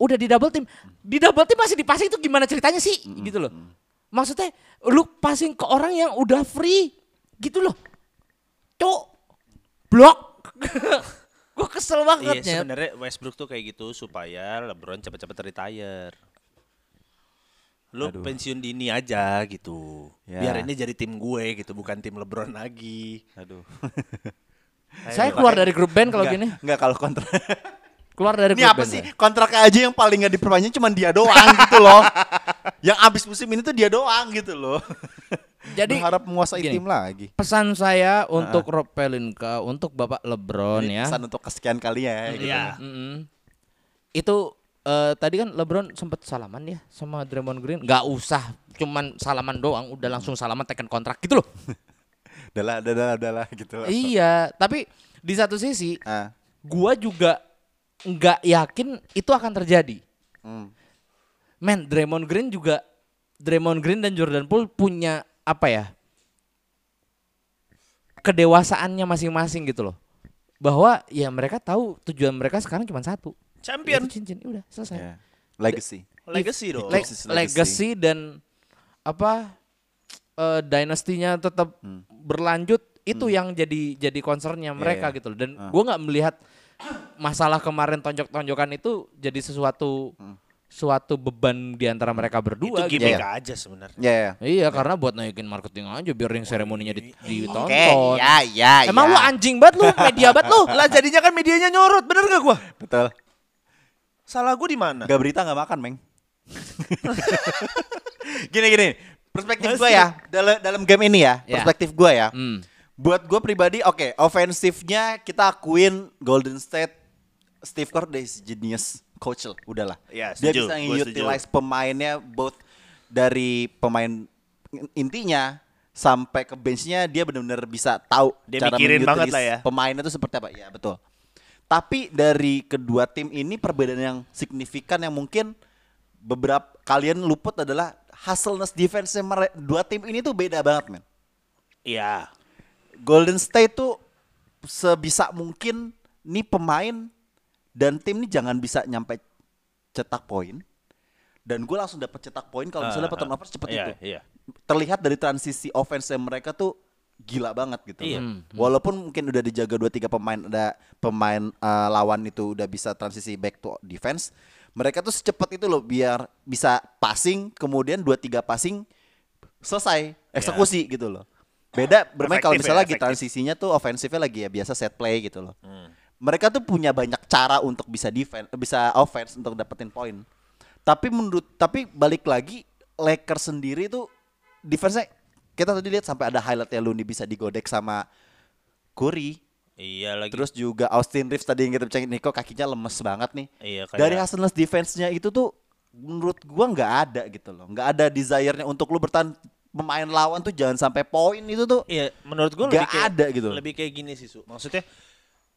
udah di double team, di double team masih di passing itu gimana ceritanya sih? Gitu loh. Maksudnya lu passing ke orang yang udah free gitu loh. Cok, blok. gue kesel Iya banget ya. sebenarnya Westbrook tuh kayak gitu supaya LeBron cepet-cepet retire. Lu pensiun dini aja gitu. Ya. Biar ini jadi tim gue gitu, bukan tim LeBron lagi. Aduh. Saya keluar dari grup band kalau gini. Enggak kalau kontrak. Keluar dari Ini grup apa band. sih? saya. Kontraknya aja yang paling gak diperpanjang cuma dia doang gitu loh. Yang abis musim ini tuh dia doang gitu loh. Jadi Berharap menguasai gini. tim lagi. pesan saya untuk Rob Pelinka, untuk Bapak LeBron Ini ya. Pesan untuk kesekian kali ya. Gitu. Iya. Mm-mm. Itu eh, tadi kan LeBron sempet salaman ya sama Draymond Green. Gak usah cuman salaman doang, udah langsung salaman tekan kontrak gitu loh. Udahlah, udahlah, udahlah gitu loh. iya, tapi di satu sisi Ah. gua juga nggak yakin itu akan terjadi. Hmm. Men, Draymond Green juga Draymond Green dan Jordan Poole punya apa ya? kedewasaannya masing-masing gitu loh. Bahwa ya mereka tahu tujuan mereka sekarang cuma satu. Champion. Yaitu cincin. Udah, selesai. Ya. Legacy. Legacy dong. Le- Legacy. legacy dan apa eh dynastinya tetap Hmm. berlanjut itu yang jadi jadi concernnya mereka iya. gitu loh. dan Ah. gua nggak melihat masalah kemarin tonjok-tonjokan itu jadi sesuatu Hmm. suatu beban di antara mereka berdua Itu gitu. gimmick Iya. aja sebenarnya. Ya, ya. Iya karena buat naikin marketing aja biar ring seremoninya di- ditonton. Oke, ya, ya, Emang ya. lu anjing banget lu, media banget lu. Lah jadinya kan medianya nyorot, bener gak gua? Betul. Salah gua di mana? Gak berita gak makan, Meng. gini gini, perspektif gue ya dalam dalam game ini ya, Ya. perspektif gue ya. Hmm. Buat gue pribadi, oke, ofensifnya kita akuin Golden State, Steve Kerr udah genius coach lah, udahlah. Ya, Dia bisa utilize pemainnya both dari pemain intinya sampai ke benchnya dia benar-benar bisa tahu Dia mikirin banget lah ya. Pemainnya itu seperti apa? Ya betul. Tapi dari kedua tim ini perbedaan yang signifikan yang mungkin beberapa kalian luput adalah hustleness defense dua tim ini tuh beda banget men. Iya. Golden State tuh sebisa mungkin nih pemain dan tim nih jangan bisa nyampe cetak poin. Dan gue langsung dapat cetak poin kalau misalnya Ah, dapat turnover cepet iya, itu. Iya. Terlihat dari transisi offense mereka tuh gila banget gitu. Iya. loh. Walaupun mungkin udah dijaga 2 3 pemain ada pemain eh, lawan itu udah bisa transisi back to defense. Mereka tuh secepat itu loh biar bisa passing kemudian 2 3 passing selesai eksekusi gitu loh. Beda bermain kalau Efektif misalnya ya, lagi efektif. transisinya tuh ofensifnya lagi ya biasa set play gitu loh. Mereka tuh punya banyak cara untuk bisa defense, bisa offense untuk dapetin poin. Tapi menurut tapi balik lagi Lakers sendiri tuh defense-nya kita tadi lihat sampai ada highlightnya Looney bisa digodek sama Curry. Iya lagi. Terus juga Austin Reeves tadi yang kita bicara Niko kakinya lemes banget nih. Iya, kayak- Dari hustleness defense-nya itu tuh menurut gua nggak ada gitu loh. nggak ada desire-nya untuk lu bertahan pemain lawan tuh jangan sampai poin itu tuh. Iya, menurut gua Nggak ada gitu. Lebih kayak gini sih, Su. Maksudnya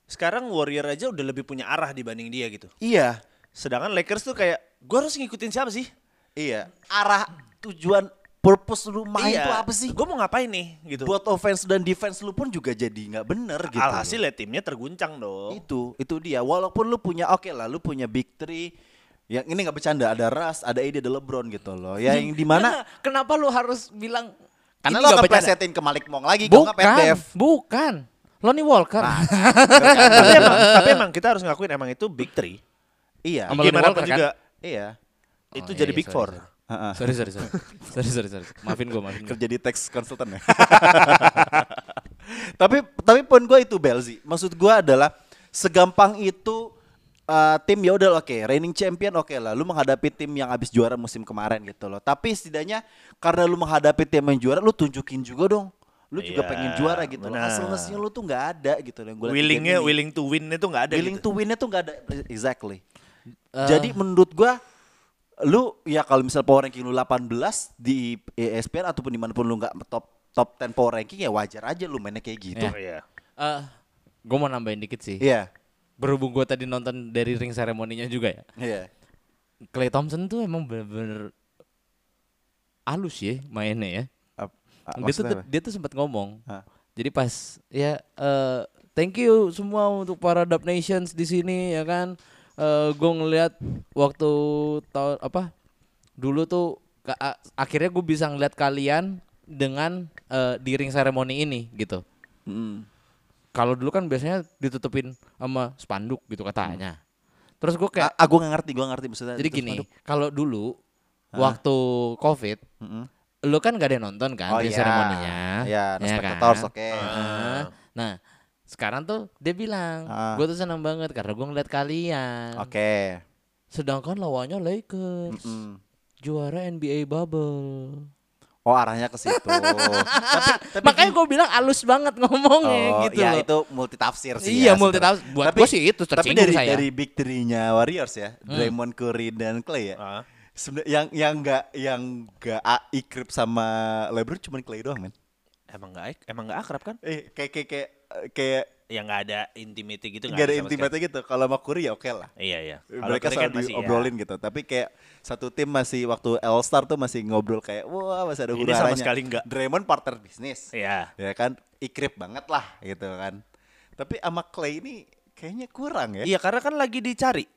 sekarang Warrior aja udah lebih punya arah dibanding dia gitu. Iya. Sedangkan Lakers tuh kayak gua harus ngikutin siapa sih? Iya. Arah tujuan purpose lu main tuh apa sih? Gue mau ngapain nih gitu. Buat offense dan defense lu pun juga jadi nggak bener gitu. loh. Alhasil ya timnya terguncang dong. Itu, itu dia. Walaupun lu punya oke lah, lu punya big three. Yang ini nggak bercanda, ada Russ, ada AD, ada LeBron gitu loh. Ya yang di mana? Kenapa lu harus bilang Karena bercanda? plesetin ke Malik Monk lagi, Bukan, Dev. bukan. Lonnie Walker. tapi emang tapi emang kita harus ngakuin emang itu big three. Iya, Gimana pun kan? juga iya. itu Oh, jadi iya, big sorry, four. sorry. Heeh. sorry, sorry, sorry. sorry, sorry, sorry. Maafin gue, maafin. Kerja di tax consultant ya. tapi tapi poin gue itu Belzi. Maksud gue adalah segampang itu uh, tim ya udah oke, reigning champion oke lah. Lu menghadapi tim yang habis juara musim kemarin gitu loh. Tapi setidaknya karena lu menghadapi tim yang juara, lu tunjukin juga dong. Lu juga Iya, pengen juara gitu loh. benar. Hasilnya lu tuh nggak ada gitu loh. yang gua Willingnya willing to win itu nggak ada willing gitu. to win-nya tuh nggak ada. Exactly. Eh, Jadi menurut gua lu ya kalau misal power ranking lu 18 di E ESPN ataupun di mana pun lu nggak top top 10 power ranking ya wajar aja lu mainnya kayak gitu. Oh, iya. eh, gue mau nambahin dikit sih. Iya. Berhubung gue tadi nonton dari ring seremoninya juga ya. Iya. Clay Thompson tuh emang bener-bener halus ya mainnya ya. Dia tuh apa? dia tuh sempat ngomong. Hah? Jadi pas ya eh thank you semua untuk para Dub Nations di sini ya kan. Eh gue ngeliat waktu tahun apa dulu tuh a- akhirnya gue bisa ngeliat kalian dengan eh, di ring ceremony ini gitu. Mm. Kalau dulu kan biasanya ditutupin sama spanduk gitu katanya. Terus gue kayak Ah, ah, gue nggak ngerti, gue ngerti maksudnya. jadi gini, kalau dulu waktu covid, Mm-mm. lu kan gak ada yang nonton kan Oh ring iya. ceremony-nya. Iya, no ya spectators, kan? oke. Heeh. Nah, sekarang tuh dia bilang, Ah. gue tuh senang banget karena gue ngeliat kalian. Oke. Sedangkan lawannya Lakers, Mm. juara NBA bubble. Oh arahnya ke situ. tapi, tapi Makanya gue bilang halus banget ngomongnya oh, gitu. ya loh. itu multi tafsir sih. Iya, ya, multi tafsir. Buat Tapi- gua sih itu Tapi dari saya. Hmm. dari big three-nya Warriors ya, Draymond, Curry dan Clay ya. Ah. Sebenarnya yang yang enggak yang enggak ikrip sama LeBron cuma Clay doang, men. Emang nggak emang nggak akrab kan? Eh kayak kayak kayak kayak Ya nggak ada intimate gitu nggak ada sama intimate gitu. Kalau sama Curry ya oke lah. sekali. Iya iya. Kalau Mereka Curry kan selalu ya. diobrolin gitu. Tapi kayak satu tim masih waktu All Star tuh masih ngobrol kayak wah masih ada huru sama sekali nggak. Draymond partner bisnis. Iya. Ya kan ikrip banget lah gitu kan. Tapi sama Clay ini kayaknya kurang ya. Iya karena kan lagi dicari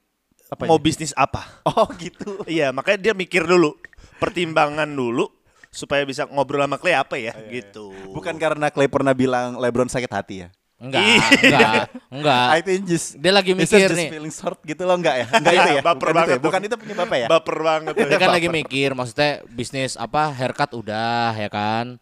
Apa mau bisnis apa. Oh gitu. Iya makanya dia mikir dulu pertimbangan dulu supaya bisa ngobrol sama Clay apa ya gitu. Bukan karena Clay pernah bilang LeBron sakit hati ya. Enggak, Iya. enggak, enggak. I think just Dia lagi it's mikir just nih. feeling short gitu loh enggak ya? Enggak itu ya? Baper bukan banget Itu ya? Bukan itu punya Bapak ya? Baper banget. Dia kan lagi mikir, maksudnya bisnis apa haircut udah ya kan,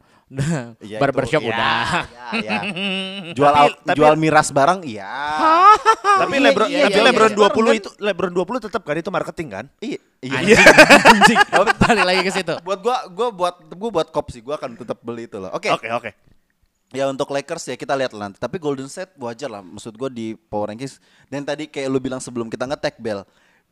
Iya, barbershop itu, ya, udah. ya, ya. Jual Tapi- al- tapi- jual miras barang iya. tapi Iya, LeBron iya, tapi iya, LeBron iya. 20 itu LeBron 20 tetap kan itu marketing kan? Iya. Iya. Anjing, anjing. Balik lagi ke situ. buat gua gua buat gua buat kop sih gua akan tetap beli itu loh. Oke. Oke oke. Ya untuk Lakers ya kita lihat lah nanti. Tapi Golden State wajar lah. Maksud gue di power rankings. Dan tadi kayak lu bilang sebelum kita nge-tag Bell.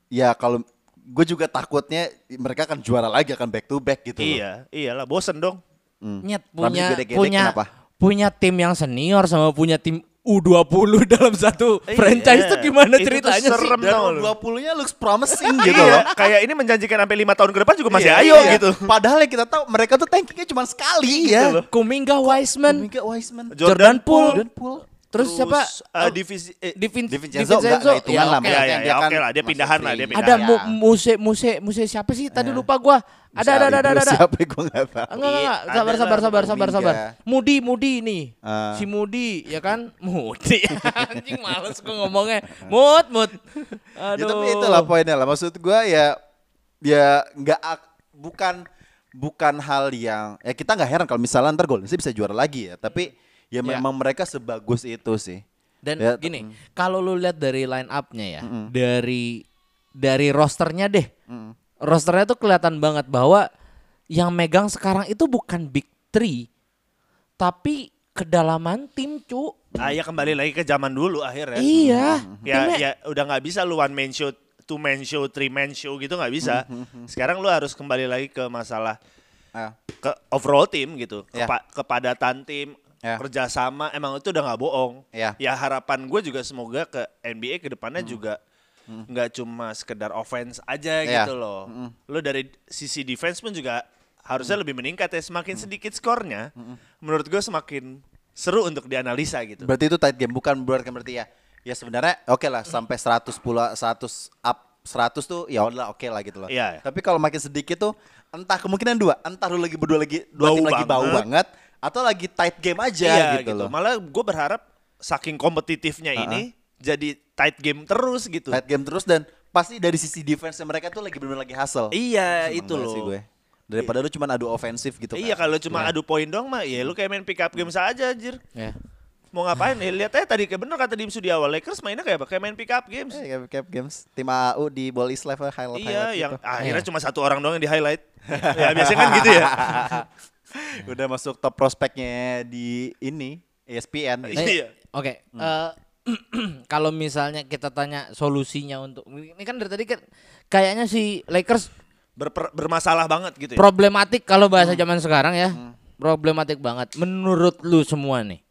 Ya kalau gue juga takutnya mereka akan juara lagi akan back to back gitu. loh. Iya, iyalah bosen dong. Hmm. Nyet punya gede-gede, punya kenapa? punya tim yang senior sama punya tim U20 dalam satu Iya. franchise tuh gimana Itu tuh ceritanya sih? serem. Dan Tau lu. 20-nya looks promising gitu Iya, loh. kayak ini menjanjikan sampai lima tahun ke depan juga masih Iya, ayo iya. gitu. Padahal yang kita tahu mereka tuh tankingnya cuma sekali gitu loh. Kuminga Wiseman, Mika Wiseman, Jordan Poole, Jordan Poole. Terus siapa? eh, divisi eh, Divin, DiVincenzo enggak, enggak hitungan lah, oke ya, Kan ya, dia ya, oke lah, dia pindahan lah, dia Ada pindahan. mu, muse muse muse siapa sih? Tadi lupa gua. Ada ada ada ada ada. Siapa gue gak tahu. Enggak enggak. Iya, sabar ada sabar sabar sabar sabar. Mudi Mudi nih. Ah. Si Mudi ya kan? Mudi. Anjing males gua ngomongnya. Mut mut. Aduh. Ya, tapi itulah poinnya lah. Maksud gua ya ya nggak ak- bukan bukan hal yang ya kita nggak heran kalau misalnya ntar Golden State bisa juara lagi ya. Tapi ya Ya. memang mereka sebagus itu sih. Dan Ya, gini, kalau lu lihat dari line up-nya ya, dari dari rosternya deh. Rosternya tuh kelihatan banget bahwa yang megang sekarang itu bukan big three, tapi kedalaman tim, cu. Ah ya kembali lagi ke zaman dulu akhirnya. Iya. Ya timnya- ya udah nggak bisa lu one man show, two man show, three man show gitu nggak bisa. Sekarang lu harus kembali lagi ke masalah Ah, ke overall tim gitu, Ya. Kepa- kepadatan tim, Ya. kerjasama emang itu udah nggak bohong. Ya. harapan gue juga semoga ke NBA ke depannya juga nggak cuma sekedar offense aja Ya. gitu loh. Lu dari sisi defense pun juga harusnya lebih meningkat ya. Semakin sedikit skornya, menurut gue semakin seru untuk dianalisa gitu. berarti itu tight game bukan berarti berarti ya. Ya sebenarnya oke lah sampai 100 pula 100 up 100 tuh ya udah oke lah gitu loh. Iya. Tapi kalau makin sedikit tuh entah kemungkinan dua, entah lu lagi berdua lagi dua Bau tim lagi bau banget. Atau lagi tight game aja Iya gitu, loh. Malah gue berharap saking kompetitifnya ini jadi tight game terus gitu. Tight game terus dan pasti dari sisi defense mereka tuh lagi benar lagi hustle. Iya Seneng itu loh. sih gue. Daripada lu cuma adu ofensif gitu Iya kan. kalau cuma adu poin dong mah ya lu kayak main pick up game saja anjir. Ya. Mau ngapain? Ya, lihat aja tadi kayak bener kata Dimsu di awal Lakers mainnya kayak apa? Kayak main pick up games. Eh, kayak cap games tim AAU di Ball East Level highlight iya, highlight yang gitu. akhirnya Iya. cuma satu orang doang yang di highlight. ya biasanya kan gitu ya. Udah masuk top prospeknya di ini ESPN. Iya. Eh, Oke, eh, kalau misalnya kita tanya solusinya untuk ini kan dari tadi kan kayaknya si Lakers Berper- bermasalah banget gitu ya. problematik kalau bahasa zaman sekarang ya. Problematik banget. Menurut lu semua nih.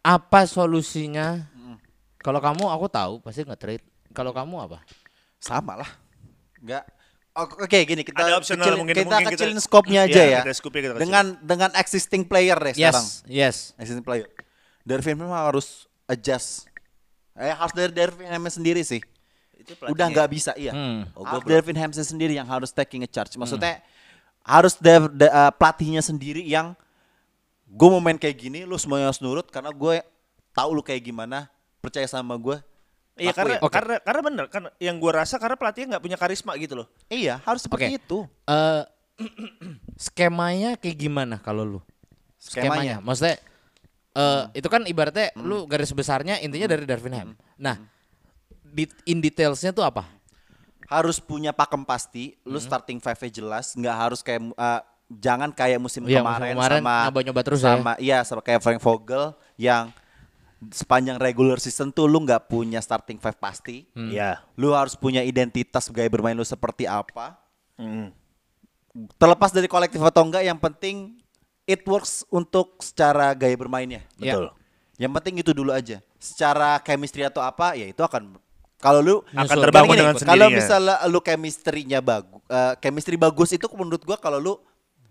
Apa solusinya? Kalau kamu aku tahu pasti nge-trade. Kalau kamu apa? Sama lah. Enggak. Oke gini kita Ada optional, kecilin, mungkin- kita mungkin kita- kecilin scope-nya aja Iya, ya. kita kita dengan dengan existing player ya sekarang. Yes, yes. Existing player. Darvin memang harus adjust Eh harus dari Darvin Ham sendiri sih. Itu. Udah nggak bisa iya. Hmm. Oh, harus belum. Darvin Ham sendiri yang harus taking a charge. Maksudnya harus Dev, de- uh, pelatihnya sendiri yang gue mau main kayak gini, lu semuanya harus nurut karena gue tahu lu kayak gimana, percaya sama gue. Iya karena Lakuin. karena karena bener kan yang gua rasa karena pelatihnya nggak punya karisma gitu loh. Iya harus seperti Oke. itu. Eh skemanya kayak gimana kalau lu? Skemanya? Maksudnya eh itu kan ibaratnya lu garis besarnya intinya dari Darvin Ham. Nah, di in detailsnya tuh apa? harus punya pakem pasti, lu Hmm. starting five-nya jelas, nggak harus kayak uh, jangan kayak musim Iya, musim kemarin, kemarin sama nyoba-nyoba terus ya. sama iya sama kayak Frank Vogel yang sepanjang regular season tuh lu nggak punya starting five pasti. Hmm. Iya. Lu harus punya identitas gaya bermain lu seperti apa. Mm. Terlepas dari kolektif atau enggak, yang penting it works untuk secara gaya bermainnya. Iya. Betul. Yang penting itu dulu aja. Secara chemistry atau apa, ya itu akan kalau lu Akan terbangun Gini, dengan Kalau sendirinya. misalnya lu chemistry-nya bagus, chemistry bagus itu menurut gua kalau lu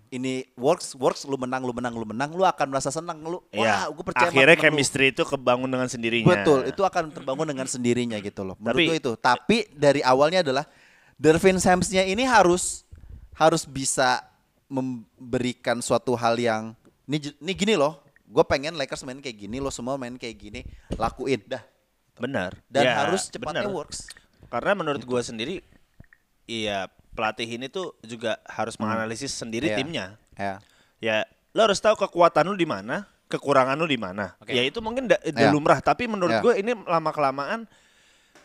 ini works, works, lu menang, lu menang, lu menang, lu akan merasa senang lu. Iya. Wah, gua percaya sama Akhirnya temen lu. chemistry itu kebangun dengan sendirinya. Betul, itu akan terbangun dengan sendirinya gitu loh. Menurut Tapi- itu. Tapi dari awalnya adalah Dervin Samsnya ini harus harus bisa memberikan suatu hal yang ini ini gini loh. Gue pengen Lakers main kayak gini, lo semua main kayak gini, lakuin dah. Benar. Dan Ya, harus cepatnya benar. works. Karena menurut gua sendiri iya pelatih ini tuh juga harus menganalisis sendiri Iya. timnya. Ya. Ya, lo harus tahu kekuatan lu di mana, kekurangan lu di mana. Oke. Ya itu mungkin da- udah Ya. lumrah, tapi menurut Ya. gue ini lama kelamaan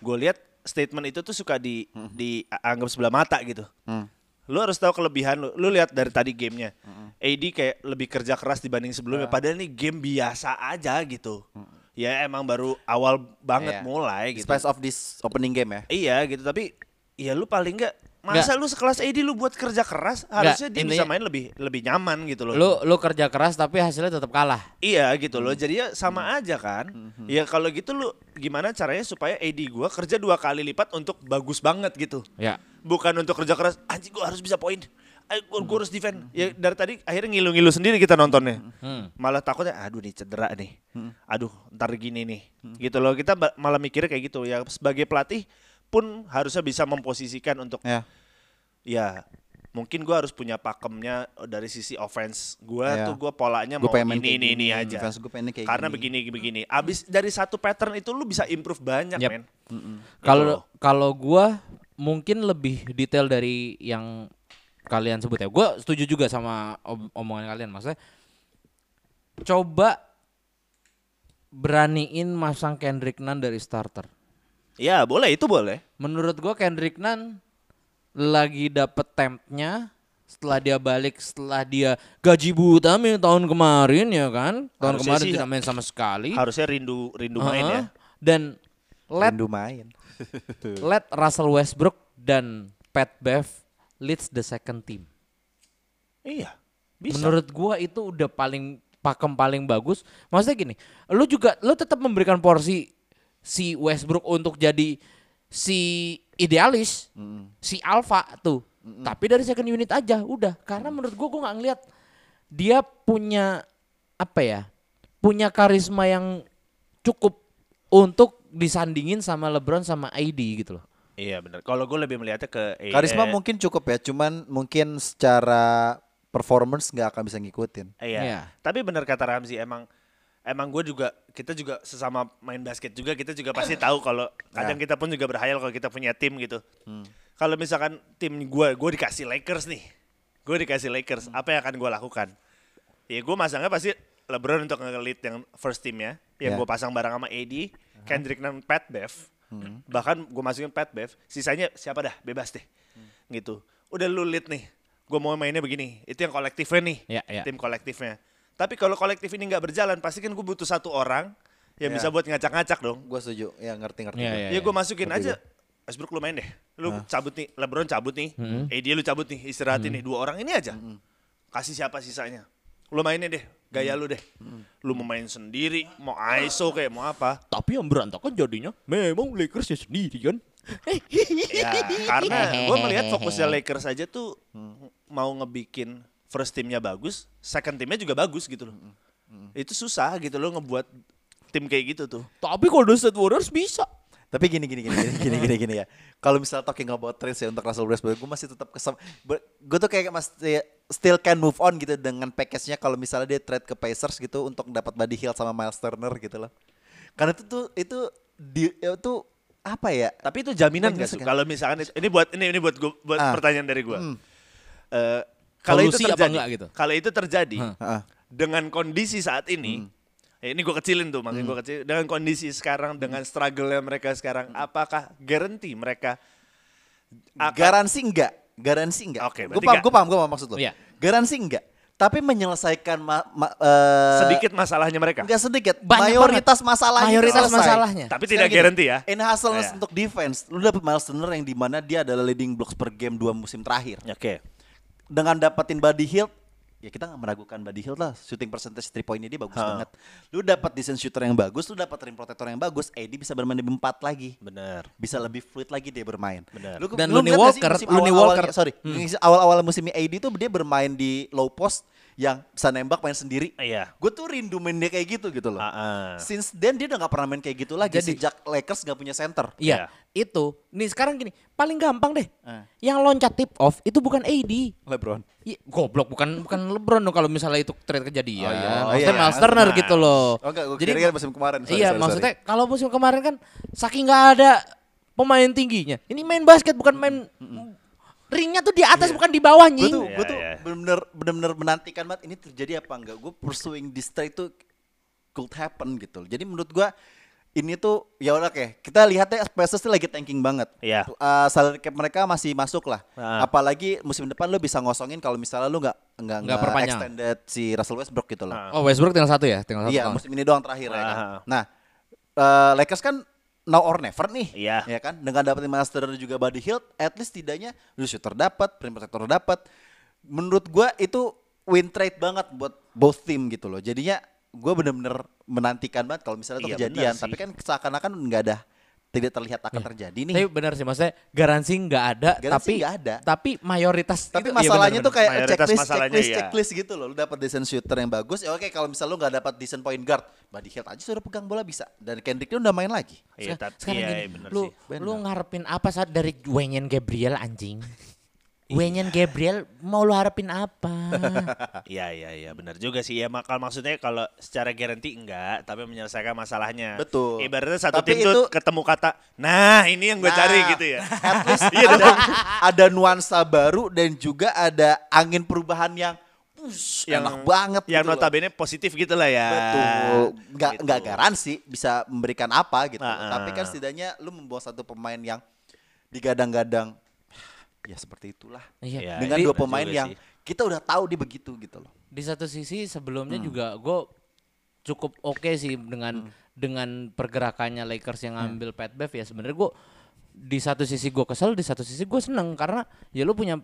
gue lihat statement itu tuh suka di dianggap sebelah mata gitu. Hmm. Lu harus tahu kelebihan lu. Lu lihat dari tadi gamenya. AD kayak lebih kerja keras dibanding sebelumnya. Padahal ini game biasa aja gitu. Ya emang baru awal banget Iya. mulai gitu. Space of this opening game ya. Iya gitu tapi ya lu paling enggak masa lu sekelas AD lu buat kerja keras harusnya dia bisa intinya- main lebih lebih nyaman gitu loh. Lu lu kerja keras tapi hasilnya tetap kalah. Iya gitu loh. Hmm. Jadi ya sama aja kan. Ya kalau gitu lu gimana caranya supaya AD gua kerja dua kali lipat untuk bagus banget gitu. Ya. Bukan untuk kerja keras anjing gua harus bisa poin. Ayo gua, gua harus defend. Ya dari tadi akhirnya ngilu-ngilu sendiri kita nontonnya. Hmm. Malah takutnya aduh nih cedera nih. Aduh ntar gini nih. Gitu loh. Kita malah mikirnya kayak gitu ya sebagai pelatih pun harusnya bisa memposisikan untuk Ya. ya mungkin gua harus punya pakemnya dari sisi offense gua Iya. tuh gua polanya Gua mau pengen main ini ini ini aja kayak karena gini. begini begini abis dari satu pattern itu lu bisa improve banyak Yep. men Gitu Kalau loh. kalau gua mungkin lebih detail dari yang kalian sebut ya. Gua setuju juga sama om- omongan kalian maksudnya. Coba beraniin masang Kendrick Nunn dari starter. Ya boleh itu boleh Menurut gua Kendrick Nunn lagi dapet tempnya setelah dia balik setelah dia gaji buta main tahun kemarin ya kan. Tahun Harusnya kemarin sih tidak main sama sekali. harusnya rindu rindu main Uh-huh. ya Dan let Rindu main. let Russell Westbrook dan Pat Bev leads the second team. iya bisa Menurut gua itu udah paling pakem paling bagus. Maksudnya gini, lu juga lu tetap memberikan porsi si Westbrook untuk jadi si idealis, si alpha tuh. Tapi dari second unit aja udah. Karena menurut gua gua nggak ngeliat dia punya apa ya? Punya karisma yang cukup untuk disandingin sama LeBron sama AD gitu loh. iya benar kalau gue lebih melihatnya ke eh, Karisma eh, mungkin cukup ya, cuman mungkin secara performance nggak akan bisa ngikutin. iya Iya. tapi benar kata Ramzi emang emang gue juga kita juga sesama main basket juga kita juga pasti tahu kalau kadang kita pun juga berhayal kalau kita punya tim gitu. Kalau misalkan tim gue gue dikasih Lakers nih. Gue dikasih Lakers apa yang akan gue lakukan? Ya gue masangnya pasti LeBron untuk nge-lead yang first team ya yang Ya. gue pasang bareng sama AD Kendrick dan Pat Bev. Bahkan gue masukin Pat Bev sisanya siapa dah? Bebas deh. Gitu. Udah lu lead nih gue mau mainnya begini. Itu yang kolektifnya nih Ya, ya. tim kolektifnya tapi kalau kolektif ini nggak berjalan pasti kan gue butuh satu orang yang Ya. bisa buat ngacak-ngacak dong. Gue setuju, ya ngerti-ngerti. Iya, gua. iya. ya gue masukin Ngerti aja. Westbrook lu main deh. Lu cabut nih LeBron cabut nih. AD lu cabut nih istirahatin nih. Dua orang ini aja. Kasih siapa sisanya? Lu mainin deh gaya lu deh. Lu mau main sendiri mau ISO kayak mau apa? Tapi yang berantakan jadinya memang Lakers ya sendiri kan. ya karena gue melihat fokusnya Lakers aja tuh mau ngebikin first timnya bagus second timnya juga bagus gitu loh itu susah gitu loh ngebuat tim kayak gitu tuh. Tapi Golden State Warriors bisa. Tapi gini gini gini gini gini gini, gini ya. Kalau misalnya talking about trades ya untuk Russell Westbrook, gue masih tetap kesem. Gue tuh kayak masih still can move on gitu dengan package-nya kalau misalnya dia trade ke Pacers gitu untuk dapat Buddy Hield sama Miles Turner gitu loh. Karena itu tuh itu di itu apa ya? Tapi itu jaminan nggak sih? Kalau misalkan ini buat ini ini buat gua, buat Ah. pertanyaan dari gua. Eh, kalau itu terjadi, enggak gitu? kalau itu terjadi Heeh. dengan kondisi saat ini, ya ini gue kecilin tuh, makanya gue kecil. Dengan kondisi sekarang, dengan struggle-nya mereka sekarang, apakah guarantee mereka akan Garansi enggak? Garansi enggak? Oke, gue berarti paham, gue paham, gue paham maksud lo. Iya. Garansi enggak? Tapi menyelesaikan ma ma- eh, sedikit masalahnya mereka? Enggak sedikit. Banyak Mayoritas masalahnya Mayoritas selesai. masalahnya. Tapi tidak guarantee ya. Enhancements Iya. untuk defense. Lu dapet Miles Turner yang di mana dia adalah leading blocks per game dua musim terakhir. Oke. Dengan dapetin Buddy Hield, ya kita nggak meragukan Buddy Hield lah. Shooting percentage 3 pointnya dia bagus Ha. banget. Lu dapat decent shooter yang bagus, lu dapat rim protector yang bagus. AD bisa bermain lebih empat lagi. Benar. Bisa lebih fluid lagi dia bermain. Benar. Lu, Dan lu Looney Walker- awal-awalnya- Walker. sorry, ngisi awal-awal musim AD tuh dia bermain di low post yang bisa nembak main sendiri. Iya. Gue tuh rindu main dia kayak gitu gitu loh. Ah, ah. Since then dia udah gak pernah main kayak gitu lagi Jadi- sejak Lakers gak punya center. Iya, itu. Nih sekarang gini, paling gampang deh. Eh. Yang loncat tip off itu bukan AD. LeBron. Iya, goblok bukan bukan LeBron dong kalau misalnya itu trade kejadian. Oh, iya. Maksudnya Oh, iya, Miles iya. Turner Nah. gitu loh. Oh enggak, gue Jadi kira musim kemarin. Sorry, iya, sorry, maksudnya sorry. kalau musim kemarin kan saking nggak ada pemain tingginya. Ini main basket bukan main ringnya tuh di atas bukan di bawah gue nying. tuh Iya, gue tuh iya. bener-bener bener-bener menantikan banget ini terjadi apa enggak. Gue pursuing this trade tuh could happen gitu. Jadi menurut gue ini tuh ya udah kayak kita lihatnya Pacers tuh lagi tanking banget. Iya. Uh, salary cap mereka masih masuk lah. Ah. Apalagi musim depan lu bisa ngosongin kalau misalnya lu nggak nggak Nggak perpanjang. extended si Russell Westbrook gitu loh. Ah. Oh Westbrook tinggal satu ya, tinggal satu. Iya, tahun. musim ini doang terakhir ya kan. Ah. Nah, eh, Lakers kan now or never nih. Iya. Ya kan? Dengan dapetin Master dan juga Buddy Hield, at least tidaknya lu shooter dapat, rim protector dapat. Menurut gua itu win trade banget buat both team gitu loh. Jadinya gua bener-bener menantikan banget kalau misalnya itu Iya, kejadian, tapi kan seakan-akan nggak ada tidak terlihat akan terjadi nih. Tapi benar sih maksudnya garansi nggak ada Garansi tapi nggak ada. Tapi mayoritas Tapi itu- iya, masalahnya benar-benar. tuh kayak Mayoritas checklist, masalahnya checklist, iya. checklist gitu loh. Lu dapat decent shooter yang bagus, ya oke kalau misalnya lu nggak dapat decent point guard, Buddy Hield aja sudah pegang bola bisa. Dan Kendrick dia udah main lagi. Iya, Sekarang- tapi sekarang iya, gini, iya, bener lu sih. lu ngarepin apa saat dari Wenyan Gabriel anjing? Wenyan Gabriel mau lu harapin apa? Iya iya iya benar juga sih ya mak- kalau maksudnya kalau secara garanti enggak tapi menyelesaikan masalahnya. Betul. Ibaratnya satu Tapi tim itu- tuh ketemu kata, nah ini yang gue Nah, cari gitu ya. At least Iya ada, ada nuansa baru dan juga ada angin perubahan yang push, enak banget. Yang gitu loh. notabene positif gitu lah ya. Betul. Nggak Gitu. nggak garansi bisa memberikan apa gitu. Nah, Tapi kan setidaknya lu membawa satu pemain yang digadang-gadang ya seperti itulah. Iya. Iya, Dengan iya, dua pemain yang sih. kita udah tahu dia begitu gitu loh. Di satu sisi sebelumnya Hmm. juga gue cukup oke sih dengan dengan pergerakannya Lakers yang Hmm. ngambil Pat Bev ya sebenarnya gue di satu sisi gue kesel di satu sisi gue seneng karena ya lu punya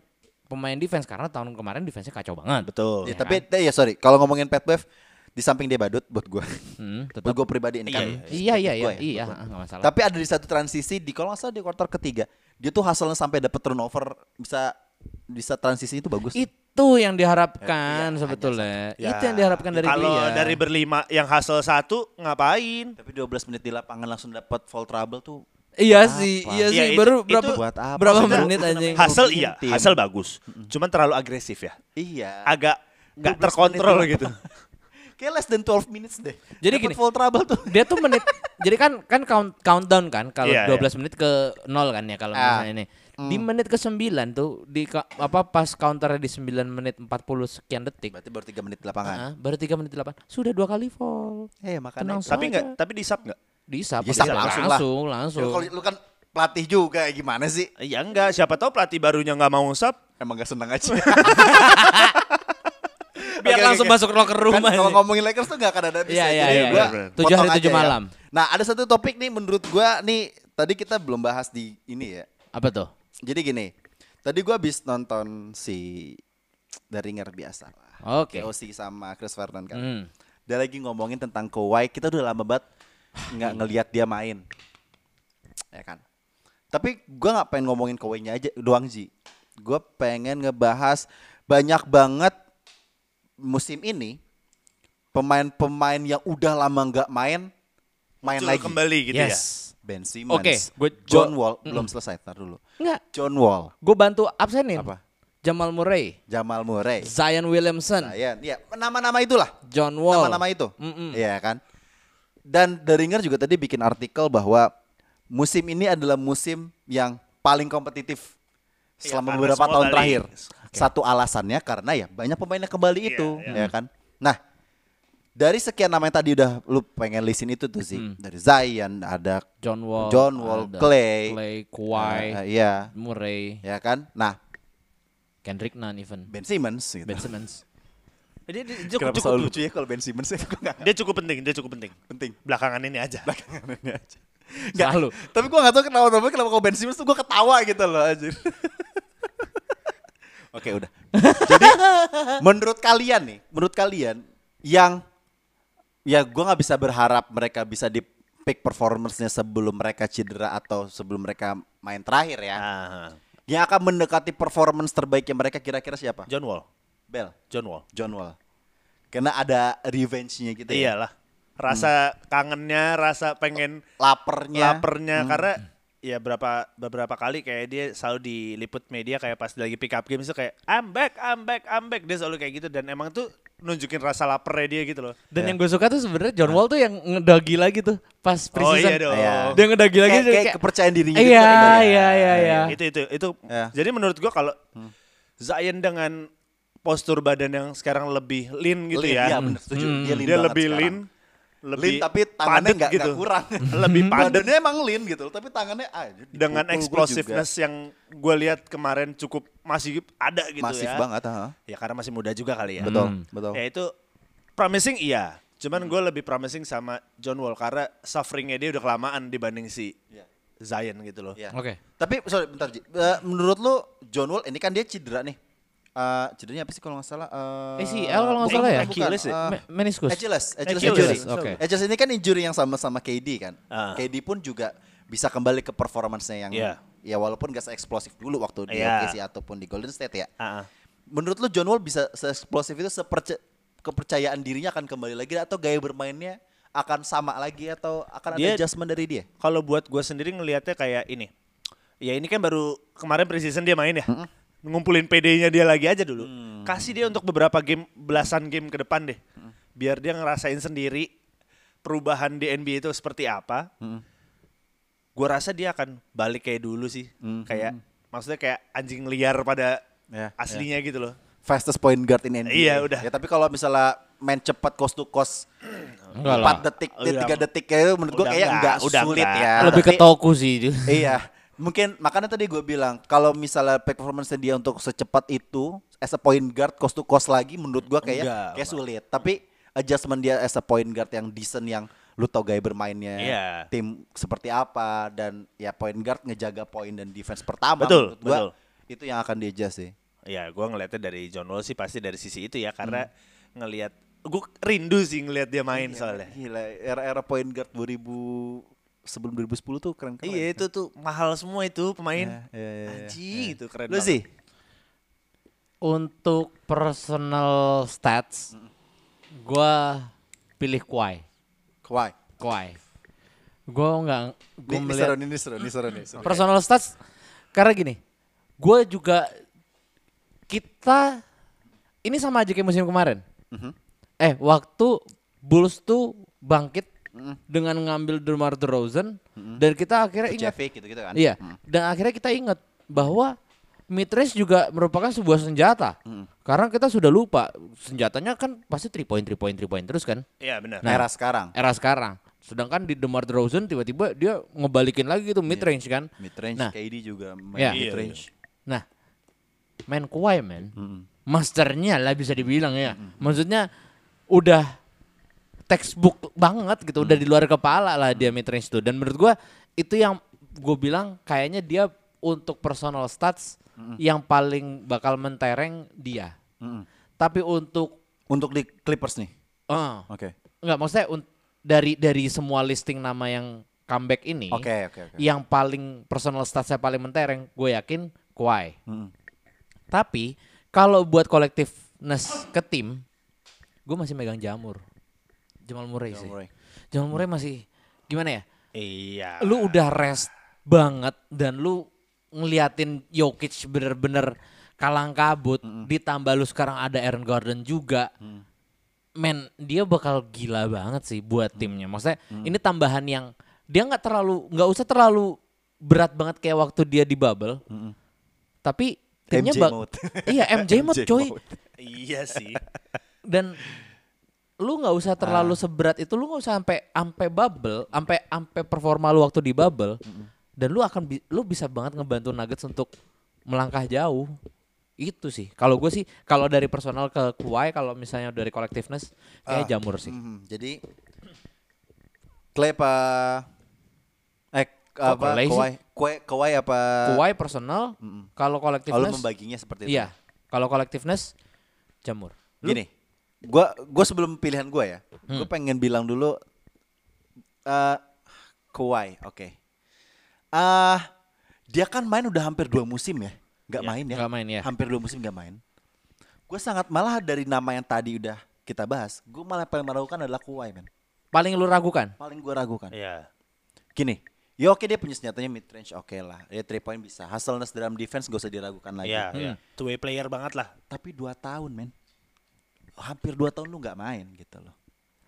pemain defense karena tahun kemarin defense-nya kacau banget. Betul. Ya, tapi eh, ya sorry, kalau ngomongin Pat Bev di samping dia badut buat gue. Hmm, buat gue pribadi ini kan. iya iya iya gua ya, iya nggak masalah. Tapi ada di satu transisi di kalau nggak salah di kuartal ketiga dia tuh hasilnya sampai dapat turnover bisa bisa transisi itu bagus. itu yang diharapkan Iya, sebetulnya. Ya, Itu yang diharapkan dari Kalau dia. dari berlima yang hasil satu ngapain? Tapi 12 menit di lapangan langsung dapat foul trouble tuh. Iya Buat sih, apa? iya Iya, sih itu- baru itu berapa buat apa? berapa menit itu anjing. namanya- Hasil iya, tim. hasil bagus. Cuman terlalu agresif ya. Iya. Agak nggak 12 terkontrol gitu. lapangan. Kayak less than 12 minutes deh. Jadi Dapet gini. foul trouble tuh. Dia tuh menit jadi kan kan count countdown kan kalau Iya, 12 menit ke 0 kan ya kalau Ah. misalnya ini. Di menit ke 9 tuh di apa pas counternya di 9 menit 40 sekian detik. Berarti baru 3 menit di lapangan. Ah, baru 3 menit 8. Sudah dua kali foul. Eh makanya Tenang itu. Tapi Aja. nggak, tapi di sub nggak? Disap, Ya, sap disap. langsung lah. langsung, langsung. Ya, kalau lu kan pelatih juga ya gimana sih? Iya enggak, siapa tahu pelatih barunya nggak mau sub. Emang gak seneng aja. Biar Oke, langsung oke. masuk locker room Kan kalau ngomongin Lakers tuh gak akan ada habisnya. Iya, iya, iya, gua iya. Tujuh hari, tujuh ya. malam. Nah ada satu topik nih menurut gua nih tadi kita belum bahas di ini ya. Apa tuh? Jadi gini, tadi gua habis nonton si The Ringer biasa lah. Oke. KOC sama Chris Vernon kan. Hmm. Dia lagi ngomongin tentang Kawhi, kita udah lama banget nggak ngelihat dia main. Ya kan. Tapi gua nggak pengen ngomongin Kawhi-nya aja doang Ji. Gua pengen ngebahas banyak banget musim ini pemain-pemain yang udah lama nggak main main Muncul lagi. kembali gitu ya. yes. Ben Simmons. Oke, gua- John gua- Wall belum selesai, tar dulu. Enggak, John Wall, gue bantu absenin. Apa? Jamal Murray, Jamal Murray, Zion Williamson, Zion, ya nama-nama itulah. John Wall. Nama-nama itu. Iya kan? Dan The Ringer juga tadi bikin artikel bahwa musim ini adalah musim yang paling kompetitif Iya, selama karena beberapa tahun terakhir. Satu alasannya karena ya banyak pemainnya kembali Iya, itu, iya. ya kan? Nah, dari sekian nama yang tadi udah lu pengen listin itu tuh sih. Hmm. Dari Zion, ada John Wall, John Wall, ada Clay, Clay, Kawhi, eh, iya, Murray, ya kan? Nah, Kendrick Nunn even, Ben Simmons gitu. Ben Simmons. Dia, dia, dia Kenapa cukup, selalu lucu ya kalau Ben Simmons ya? Dia cukup penting, dia cukup penting. penting. Belakangan ini aja. Ini aja. Nggak, Selalu. Tapi gue gak tau kenapa tapi kenapa kalau Ben Simmons tuh gue ketawa gitu loh anjir. Oke udah. Jadi menurut kalian nih, menurut kalian yang ya gue nggak bisa berharap mereka bisa di peak performance-nya sebelum mereka cedera atau sebelum mereka main terakhir ya. Ah, Yang akan mendekati performance terbaiknya mereka kira-kira siapa? John Wall, Bell, John Wall. John Wall. Karena ada revenge-nya gitu ya. Iyalah. Rasa kangennya, rasa pengen Lapernya. lapernya Hmm. karena ya berapa beberapa kali kayak dia selalu diliput media kayak pas lagi pick up game itu kayak I'm back, I'm back, I'm back dia selalu kayak gitu dan emang tuh nunjukin rasa lapernya dia gitu loh. Dan yang gue suka tuh sebenarnya John Wall tuh yang ngedagi lagi tuh pas Oh preseason. iya dong. Iya. Dia ngedagi lagi Kayak, kayak kayak- kepercayaan dirinya Iya, gitu. iya, iya, iya. Itu itu itu. Ya. Jadi menurut gua kalau Zion dengan postur badan yang sekarang lebih lean gitu Lean, ya. iya, bener, setuju. Hmm. Dia lean dia lebih sekarang. lean, lebih lean tapi tangannya nggak gitu. kurang. lebih padat Badannya emang lean gitu, tapi tangannya ah, dipukul dengan explosiveness juga. yang gue lihat kemarin cukup masih ada gitu masif ya. banget, ha. Ya karena masih muda juga kali ya. Betul, Hmm. betul. Ya itu promising iya. Cuman gue lebih promising sama John Wall karena sufferingnya dia udah kelamaan dibanding si Iya. Zion gitu loh. Iya. Oke. Tapi sorry bentar Ji. Eh, menurut lu John Wall ini kan dia cedera nih. Eh cederanya apa sih kalau nggak salah? Eh, ACL kalau nggak salah ya? bukan, Achilles ya? eh, Me- meniskus. Achilles, Achilles, Achilles, oke. Achilles ini kan injury yang sama-sama KD kan. Ah. KD pun juga bisa kembali ke performance-nya yang Iya. ya walaupun gak se-eksplosif dulu waktu di Iya. OKC ataupun di Golden State ya. Ah, ah. Menurut lu John Wall bisa se-eksplosif itu seperce- kepercayaan dirinya akan kembali lagi atau gaya bermainnya akan sama lagi atau akan ada Dia- adjustment dari dia? Kalau buat gue sendiri ngelihatnya kayak ini. Ya ini kan baru kemarin preseason dia main ya. Ngumpulin PD-nya dia lagi aja dulu. Kasih dia untuk beberapa game, belasan game ke depan deh. Biar dia ngerasain sendiri perubahan di NBA itu seperti apa. Gue rasa dia akan balik kayak dulu sih. Kayak maksudnya kayak anjing liar pada Ya, aslinya gitu loh. Fastest point guard in NBA. Iya, udah. Ya tapi kalau misalnya main cepat cost to cost Enggak 4 lah. detik, Udah. 3 detik kayak menurut gua Udah kayak enggak, enggak udah sulit enggak. ya. Lebih ke Tapi- toku sih. itu. Iya. Mungkin makanya tadi gue bilang kalau misalnya performance dia untuk secepat itu as a point guard cost to cost lagi menurut gua kayak Enggak, kayak sulit. Tapi adjustment dia as a point guard yang decent yang lu tau gaya bermainnya Iya. tim seperti apa dan ya point guard ngejaga poin dan defense pertama Betul, menurut gua betul. itu yang akan di adjust sih. Ya, gue ngeliatnya dari John Wall sih pasti dari sisi itu ya karena Hmm. ngelihat gue rindu sih ngelihat dia main soalnya. Gila, era-era point guard 2000 sebelum 2010 tuh keren keren. Iya itu tuh mahal semua itu pemain. Iya, iya, iya, Anjing itu keren Lu banget. sih? Untuk personal stats, gua pilih Kawhi. Kawhi. Kawhi. Gua nggak, ini melihat seru, ini seru, ini seru nih. seru. personal stats karena gini, gua juga kita ini sama aja kayak musim kemarin. Mhm. Eh, waktu Bulls tuh bangkit dengan ngambil DeMar DeRozan dan kita akhirnya ingat Jeffy gitu-gitu kan. Iya. Dan akhirnya kita ingat bahwa midrange juga merupakan sebuah senjata. Karena kita sudah lupa senjatanya kan pasti 3 point 3 point 3 point terus kan Iya benar. Nah, era sekarang. era sekarang. Sedangkan di DeMar DeRozan tiba-tiba dia ngebalikin lagi tuh midrange kan. Mid range Nah. KD juga main Iya. mid Iya, range. Nah, main Kawhi man. Masternya lah bisa dibilang ya. Maksudnya udah textbook banget gitu, udah di luar kepala lah dia midrange tuh. Dan menurut gua itu yang gue bilang kayaknya dia untuk personal stats yang paling bakal mentereng dia. Mm-mm. Tapi untuk Untuk di Clippers nih. eh Oke. enggak maksudnya dari dari semua listing nama yang comeback ini Oke, oke, oke. yang paling personal statsnya paling mentereng, gue yakin Kawhi. Mm-mm. Tapi kalau buat collectiveness ke tim, gue masih megang Jamur. Jamal Murray sih. Murray. Jamal Murray masih gimana ya? Iya. Lu udah rest banget dan lu ngeliatin Jokic bener-bener kalang kabut ditambah lu sekarang ada Aaron Gordon juga. Men, dia bakal gila banget sih buat timnya. Maksudnya ini tambahan yang dia nggak terlalu nggak usah terlalu berat banget kayak waktu dia di bubble. Tapi timnya MJ bak- mode. Iya, MJ mode coy. mode. Iya sih. Dan lu nggak usah terlalu Ah. seberat itu lu nggak usah sampai sampai bubble sampai sampai performa lu waktu di bubble dan lu akan bi- lu bisa banget ngebantu Nuggets untuk melangkah jauh. Itu sih. Kalau gue sih kalau dari personal ke Kawhi kalau misalnya dari collectiveness kayak Ah. jamur sih. Mhm, Jadi Clay apa eh apa Clay sih? Kawhi Kawhi, Kawhi apa? Kawhi personal kalau kalau collectiveness membaginya seperti itu. iya. kalau collectiveness jamur. Lu- Gini, gua gua sebelum pilihan gua ya, gua Hmm. pengen bilang dulu eh Kawhi, oke. Ah, dia kan main udah hampir dua musim ya, nggak Ya, main ya? nggak main, ya. Hampir dua musim nggak main. Gue sangat malah dari nama yang tadi udah kita bahas, gue malah paling meragukan adalah Kawhi men. paling lu ragukan Paling gue ragukan. Iya. Gini, ya oke dia punya senjatanya mid range oke lah, dia three point bisa, hustleness dalam defense gak usah diragukan lagi. Iya, iya. Two way player banget lah. Tapi dua tahun men, hampir dua tahun lu nggak main gitu loh.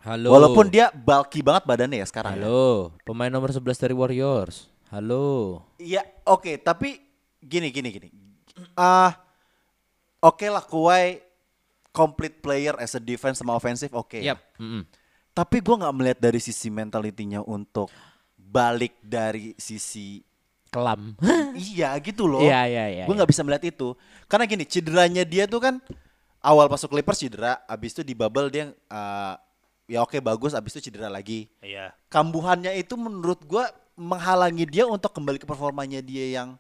halo Walaupun dia bulky banget badannya ya sekarang. ya. halo pemain nomor 11 dari Warriors halo Iya, oke, tapi gini gini gini. Ah, oke lah Kawhi complete player as a defense sama offensive oke. ya. Yap. mm-mm. Tapi gua nggak melihat dari sisi mentalitinya untuk balik dari sisi kelam iya gitu loh. Iya, iya, iya, Gue iya. nggak bisa melihat itu karena gini cederanya dia tuh kan awal masuk Clippers cedera, abis itu di bubble dia ah, ya oke bagus, abis itu cedera lagi. Iya. kambuhannya itu menurut gua menghalangi dia untuk kembali ke performanya dia yang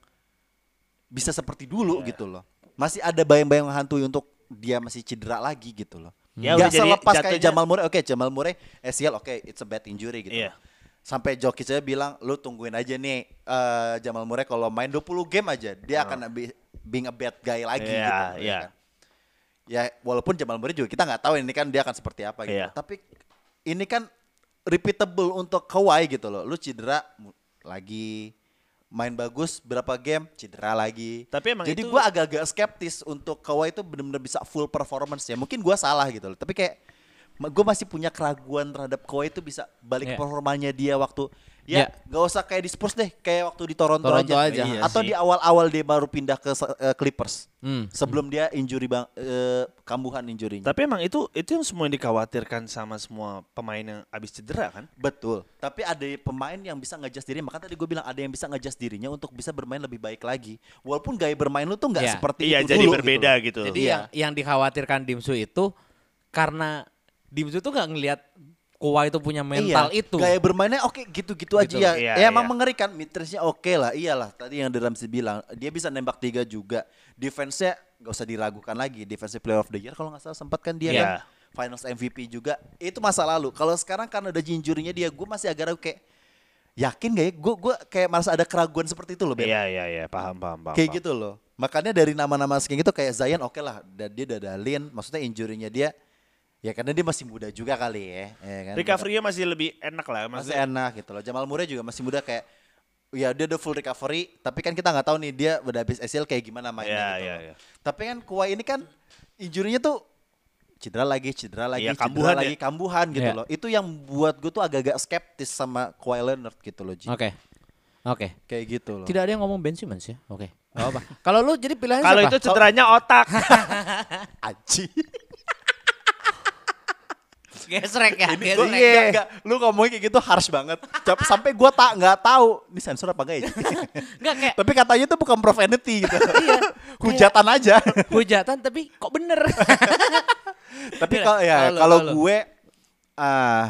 bisa seperti dulu Iya. gitu loh. Masih ada bayang-bayang menghantui untuk dia masih cedera lagi gitu loh. Ya, Gak jadi selepas kayak Jamal Murray. Oke, Jamal Murray ACL oke, it's a bad injury gitu. Iya. Sampai Jokic aja bilang, lu tungguin aja nih eh, Jamal Murray kalau main 20 game aja, dia akan be- being a bad guy lagi Iya, gitu. ya iya. kan. Ya walaupun Jamal Murray juga kita nggak tahu ini kan dia akan seperti apa gitu. Iya. Tapi ini kan repeatable untuk Kawhi gitu loh. Lu cedera lagi main bagus berapa game cedera lagi. Tapi emang Jadi itu- gua agak-agak skeptis untuk Kawhi itu benar-benar bisa full performance ya. Mungkin gua salah gitu loh. Tapi kayak gue masih punya keraguan terhadap Kawhi itu bisa balik Iya. performanya dia waktu Ya nggak usah kayak di Spurs deh, kayak waktu di Toronto, Toronto aja, aja. Iya atau sih. di awal-awal dia baru pindah ke eh, Clippers. Hmm. Sebelum dia injury bang eh, kambuhan injurinya. Tapi emang itu itu yang semua yang dikhawatirkan sama semua pemain yang habis cedera kan? Betul. Tapi ada pemain yang bisa ngejas diri. Maka tadi gue bilang ada yang bisa ngejas dirinya untuk bisa bermain lebih baik lagi. Walaupun gaya bermain lu tuh nggak Iya. seperti Iya, itu jadi dulu berbeda loh. gitu. Jadi Iya. yang yang dikhawatirkan Dimsu itu karena Dimsu tuh nggak ngelihat Kawhi itu punya mental iya, itu. Gaya bermainnya oke gitu-gitu aja Gitu. ya. Iya, ya emang iya. mengerikan. Midrange-nya oke lah. Iyalah tadi yang Ramsey bilang dia bisa nembak tiga juga. Defense-nya gak usah diragukan lagi. Defensive Player of the Year kalau nggak salah sempat kan dia Iya. kan Finals MVP juga. Itu masa lalu. Kalau sekarang karena ada injury-nya dia, gue masih agak ragu kayak yakin gak ya? Gue gue kayak merasa ada keraguan seperti itu loh. Ben. Iya iya iya paham paham paham. kayak paham. gitu loh. Makanya dari nama-nama kayak gitu kayak Zion oke lah. Dan dia dadalin. Maksudnya injury-nya dia ya karena dia masih muda juga kali ya. ya kan? Recovery-nya masih lebih enak lah masih maksudnya. enak gitu loh. Jamal Murray juga masih muda kayak ya dia udah full recovery, tapi kan kita nggak tahu nih dia udah habis ACL kayak gimana mainnya Iya, gitu. iya, loh. iya. Tapi kan Kawhi ini kan injurinya tuh cedera lagi, cedera lagi, Iya, cedera kambuhan lagi, ya. kambuhan gitu Iya. loh. Itu yang buat gue tuh agak-agak skeptis sama Kawhi Leonard gitu loh. Oke. Oke. Kayak gitu loh. Tidak ada yang ngomong Ben Simmons ya. Oke. Gak apa. Kalau lu jadi pilihannya Kalau siapa? itu cederanya otak. Aji. Gesrek ya, Ini gesrek. enggak, enggak, lu ngomongnya kayak gitu harsh banget. Sampai gua tak nggak tahu ini sensor apa enggak ya. Enggak kayak Tapi katanya itu bukan profanity gitu. Hujatan aja. hujatan tapi kok bener. Tapi Iya, kalau ya kalau- gue ah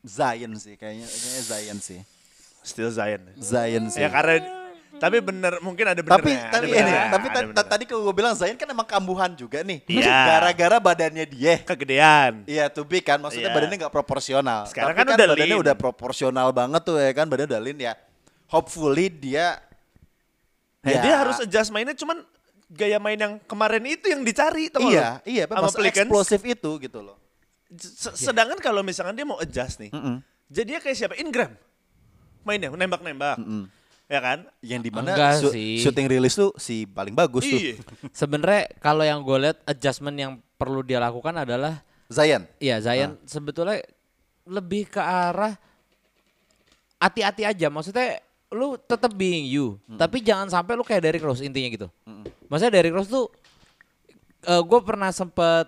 Zion sih kayaknya kayaknya Zion sih. Still Zion. Zion sih. Ya karena tapi bener mungkin ada tapi benernya. ada tapi ini benernya, tapi ada benernya. tadi kalau gue bilang Zion kan emang kambuhan juga nih. Iya. Gara-gara badannya dia. kegedean. Iya big kan maksudnya Iya. badannya nggak proporsional. Sekarang Tapi kan udah badannya lean. udah proporsional banget tuh ya kan badannya udah lean ya. Hopefully dia Ya, dia harus adjust mainnya cuman gaya main yang kemarin itu yang dicari tau Iya, iya, sama mas Pelicans. eksplosif itu gitu loh. Se- Sedangkan kalau misalkan dia mau adjust nih, jadi dia kayak siapa? Ingram. Mainnya nembak-nembak. Ya kan? Yang di mana Enggak su- sih. shooting release tuh si paling bagus tuh. Iya. Sebenarnya kalau yang gue lihat adjustment yang perlu dia lakukan adalah Zion. Iya Zion sebetulnya lebih ke arah hati-hati aja. Maksudnya lu tetap being you, tapi jangan sampai lu kayak Derrick Rose intinya gitu. Maksudnya Derrick Rose tuh gue pernah sempet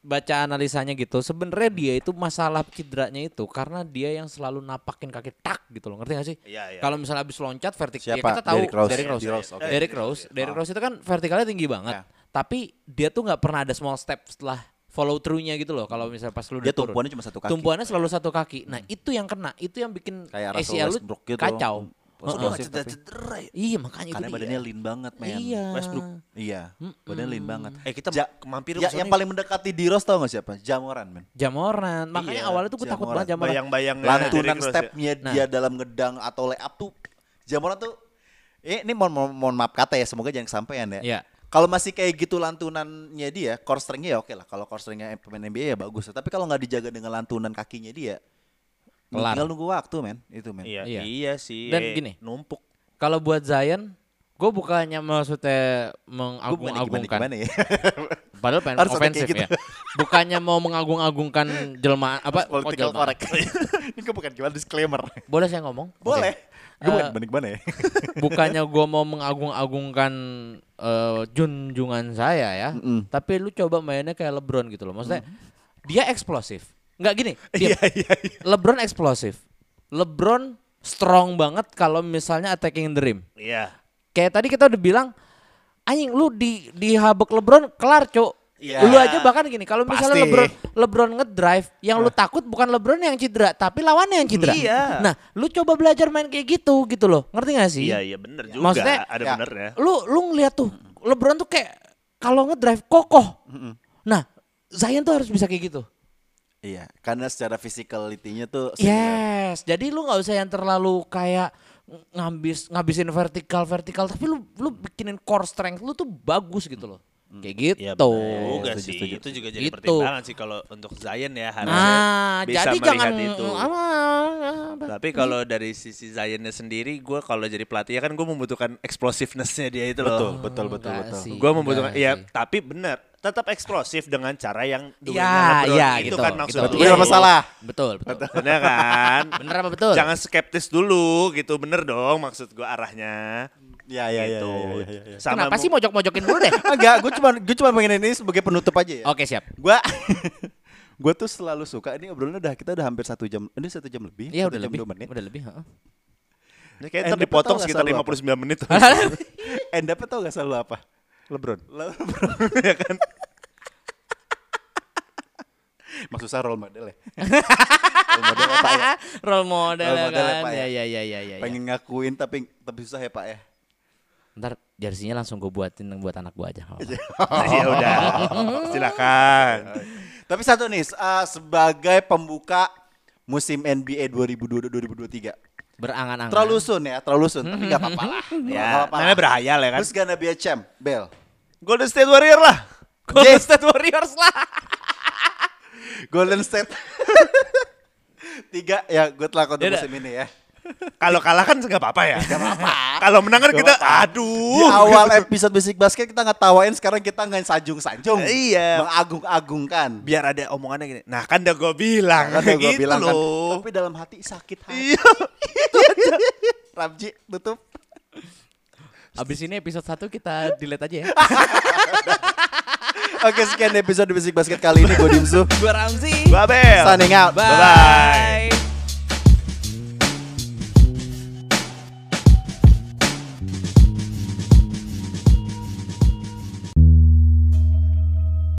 baca analisanya gitu. Sebenarnya dia itu masalah cederanya itu karena dia yang selalu napakin kaki tak gitu loh. Ngerti gak sih? Iya, iya. Kalau misalnya abis loncat vertikal ya kita tahu Derrick Rose. Derrick Rose. Oke. Derrick Rose, itu kan vertikalnya tinggi banget. Ya. Tapi dia tuh nggak pernah ada small step setelah follow through-nya gitu loh. Kalau misalnya pas lu Dia turun. tumpuannya cuma satu kaki. Tumpuannya selalu satu kaki. Nah, itu yang kena, itu yang bikin Kayak ACL lu gitu. kacau. Heeh. gua nggak cedera-cedera ya. Iya, makanya Karena itu badannya dia. lean banget, men. Iya. Westbrook. Iya, badannya lean banget. Eh kita Ja- mampir Ya, yang paling mendekati di Rose tau gak siapa? Jamoran, men. Jamoran. Makanya Iya, awalnya tuh gue takut banget Jamoran. bayang-bayang Lantunan ya. stepnya Nah. dia dalam ngedang atau layup tuh Jamoran tuh eh, ini mohon, mohon, mohon maaf kata ya, semoga jangan kesampaian ya. Iya. Kalau masih kayak gitu lantunannya dia, core strength-nya ya oke lah. Kalau core strength-nya pemain NBA ya bagus. Tapi kalau nggak dijaga dengan lantunan kakinya dia, Kelar. tinggal nunggu waktu, men. Itu, men. Iya, Iya. iya sih. Dan Eh, gini. numpuk. Kalau buat Zion, gue bukannya maksudnya mengagung-agungkan. gimana, ya. Padahal pengen Harus ofensif kayak gitu. ya. Bukannya mau mengagung-agungkan jelma apa? Political jelma? correct. ini gue bukan gimana disclaimer. Boleh saya ngomong? Boleh. Oke. Gue bukan Eh, gimana ya. bukannya gue mau mengagung-agungkan eh, junjungan saya ya, Mm-mm. tapi lu coba mainnya kayak LeBron gitu loh. Maksudnya dia eksplosif. Nggak gini. Iya, iya, iya. LeBron eksplosif. LeBron strong banget kalau misalnya attacking the rim. Iya. Kayak tadi kita udah bilang, anjing lu di di habek LeBron kelar, Cuk. Iya. Lu aja bahkan gini, kalau misalnya Pasti. LeBron LeBron ngedrive, yang lu takut bukan LeBron yang cedera, tapi lawannya yang cedera. Iya. Nah, lu coba belajar main kayak gitu gitu loh. Ngerti gak sih? Iya, iya bener juga. Maksudnya, ada ya. benernya. lu lu ngeliat tuh LeBron tuh kayak kalau ngedrive kokoh. Nah, Zion tuh harus bisa kayak gitu. Iya, karena secara physicality-nya tuh similar. Yes, jadi lu nggak usah yang terlalu kayak ngabis ngabisin vertikal vertikal, tapi lu lu bikinin core strength lu tuh bagus gitu loh. Kayak gitu. Iya bener juga setuju, sih. setuju. Itu juga jadi Gitu. pertimbangan sih kalau untuk Zion ya harusnya Nah, bisa jadi melihat jangan itu. apa, Tapi kalau dari sisi Zionnya sendiri, gue kalau jadi pelatih ya kan gue membutuhkan explosiveness-nya dia itu loh. Betul, betul, betul, betul. Gue membutuhkan, ya sih. tapi benar, tetap eksplosif dengan cara yang Ya, duanya LeBron. ya itu gitu. kan gitu. maksud Betul, lu. nggak masalah. Betul, betul. Bener kan? Bener apa betul? Jangan skeptis dulu gitu, bener dong maksud gue arahnya. Iya, iya, iya, Gitu. iya, iya, iya. Sama Kenapa sih mojok-mojokin dulu deh? Enggak, gue cuma gue cuma pengen ini sebagai penutup aja ya. Oke, siap. Gua gue tuh selalu suka ini obrolan udah kita udah hampir satu jam ini satu jam lebih Iya, satu udah jam lebih. dua menit Udah lebih, heeh. Ini kayak End ntar up-nya dipotong sekitar selalu apa? 59 menit. end up tau gak selalu apa Lebron. LeBron ya kan? maksud saya role model ya role model ya pak ya Role model, Role ya model ya, kan. Ya, ya. ya, ya, ya, ya. ya. pengen ngakuin tapi tapi susah ya pak ya Ntar jersinya langsung gue buatin buat anak gue aja. apa-apa. ya udah. Silakan. tapi satu nih uh, sebagai pembuka musim NBA 2022-2023 Berangan-angan. terlalu soon ya terlalu soon tapi nggak apa-apa lah Ya, apa-apa namanya berhayal ya kan. Who's gonna be a champ Bell Golden State Warrior lah. Golden State Warriors lah. Golden State tiga ya good luck untuk musim ini ya Kalau kalah kan nggak apa-apa ya. Kalau menang kan kita, di aduh. awal episode Basic Basket kita ngetawain sekarang kita nggak sanjung-sanjung Iya. mengagung-agungkan Biar ada omongannya gini. Nah kan udah gue bilang. kan udah gue gitu bilang kan tapi dalam hati sakit hati Iya. Ramji tutup Abis ini episode 1 kita delete aja ya. oke sekian episode Basic Basket kali ini gue Dimsu Gue Ramzi. Babel. signing out Bye.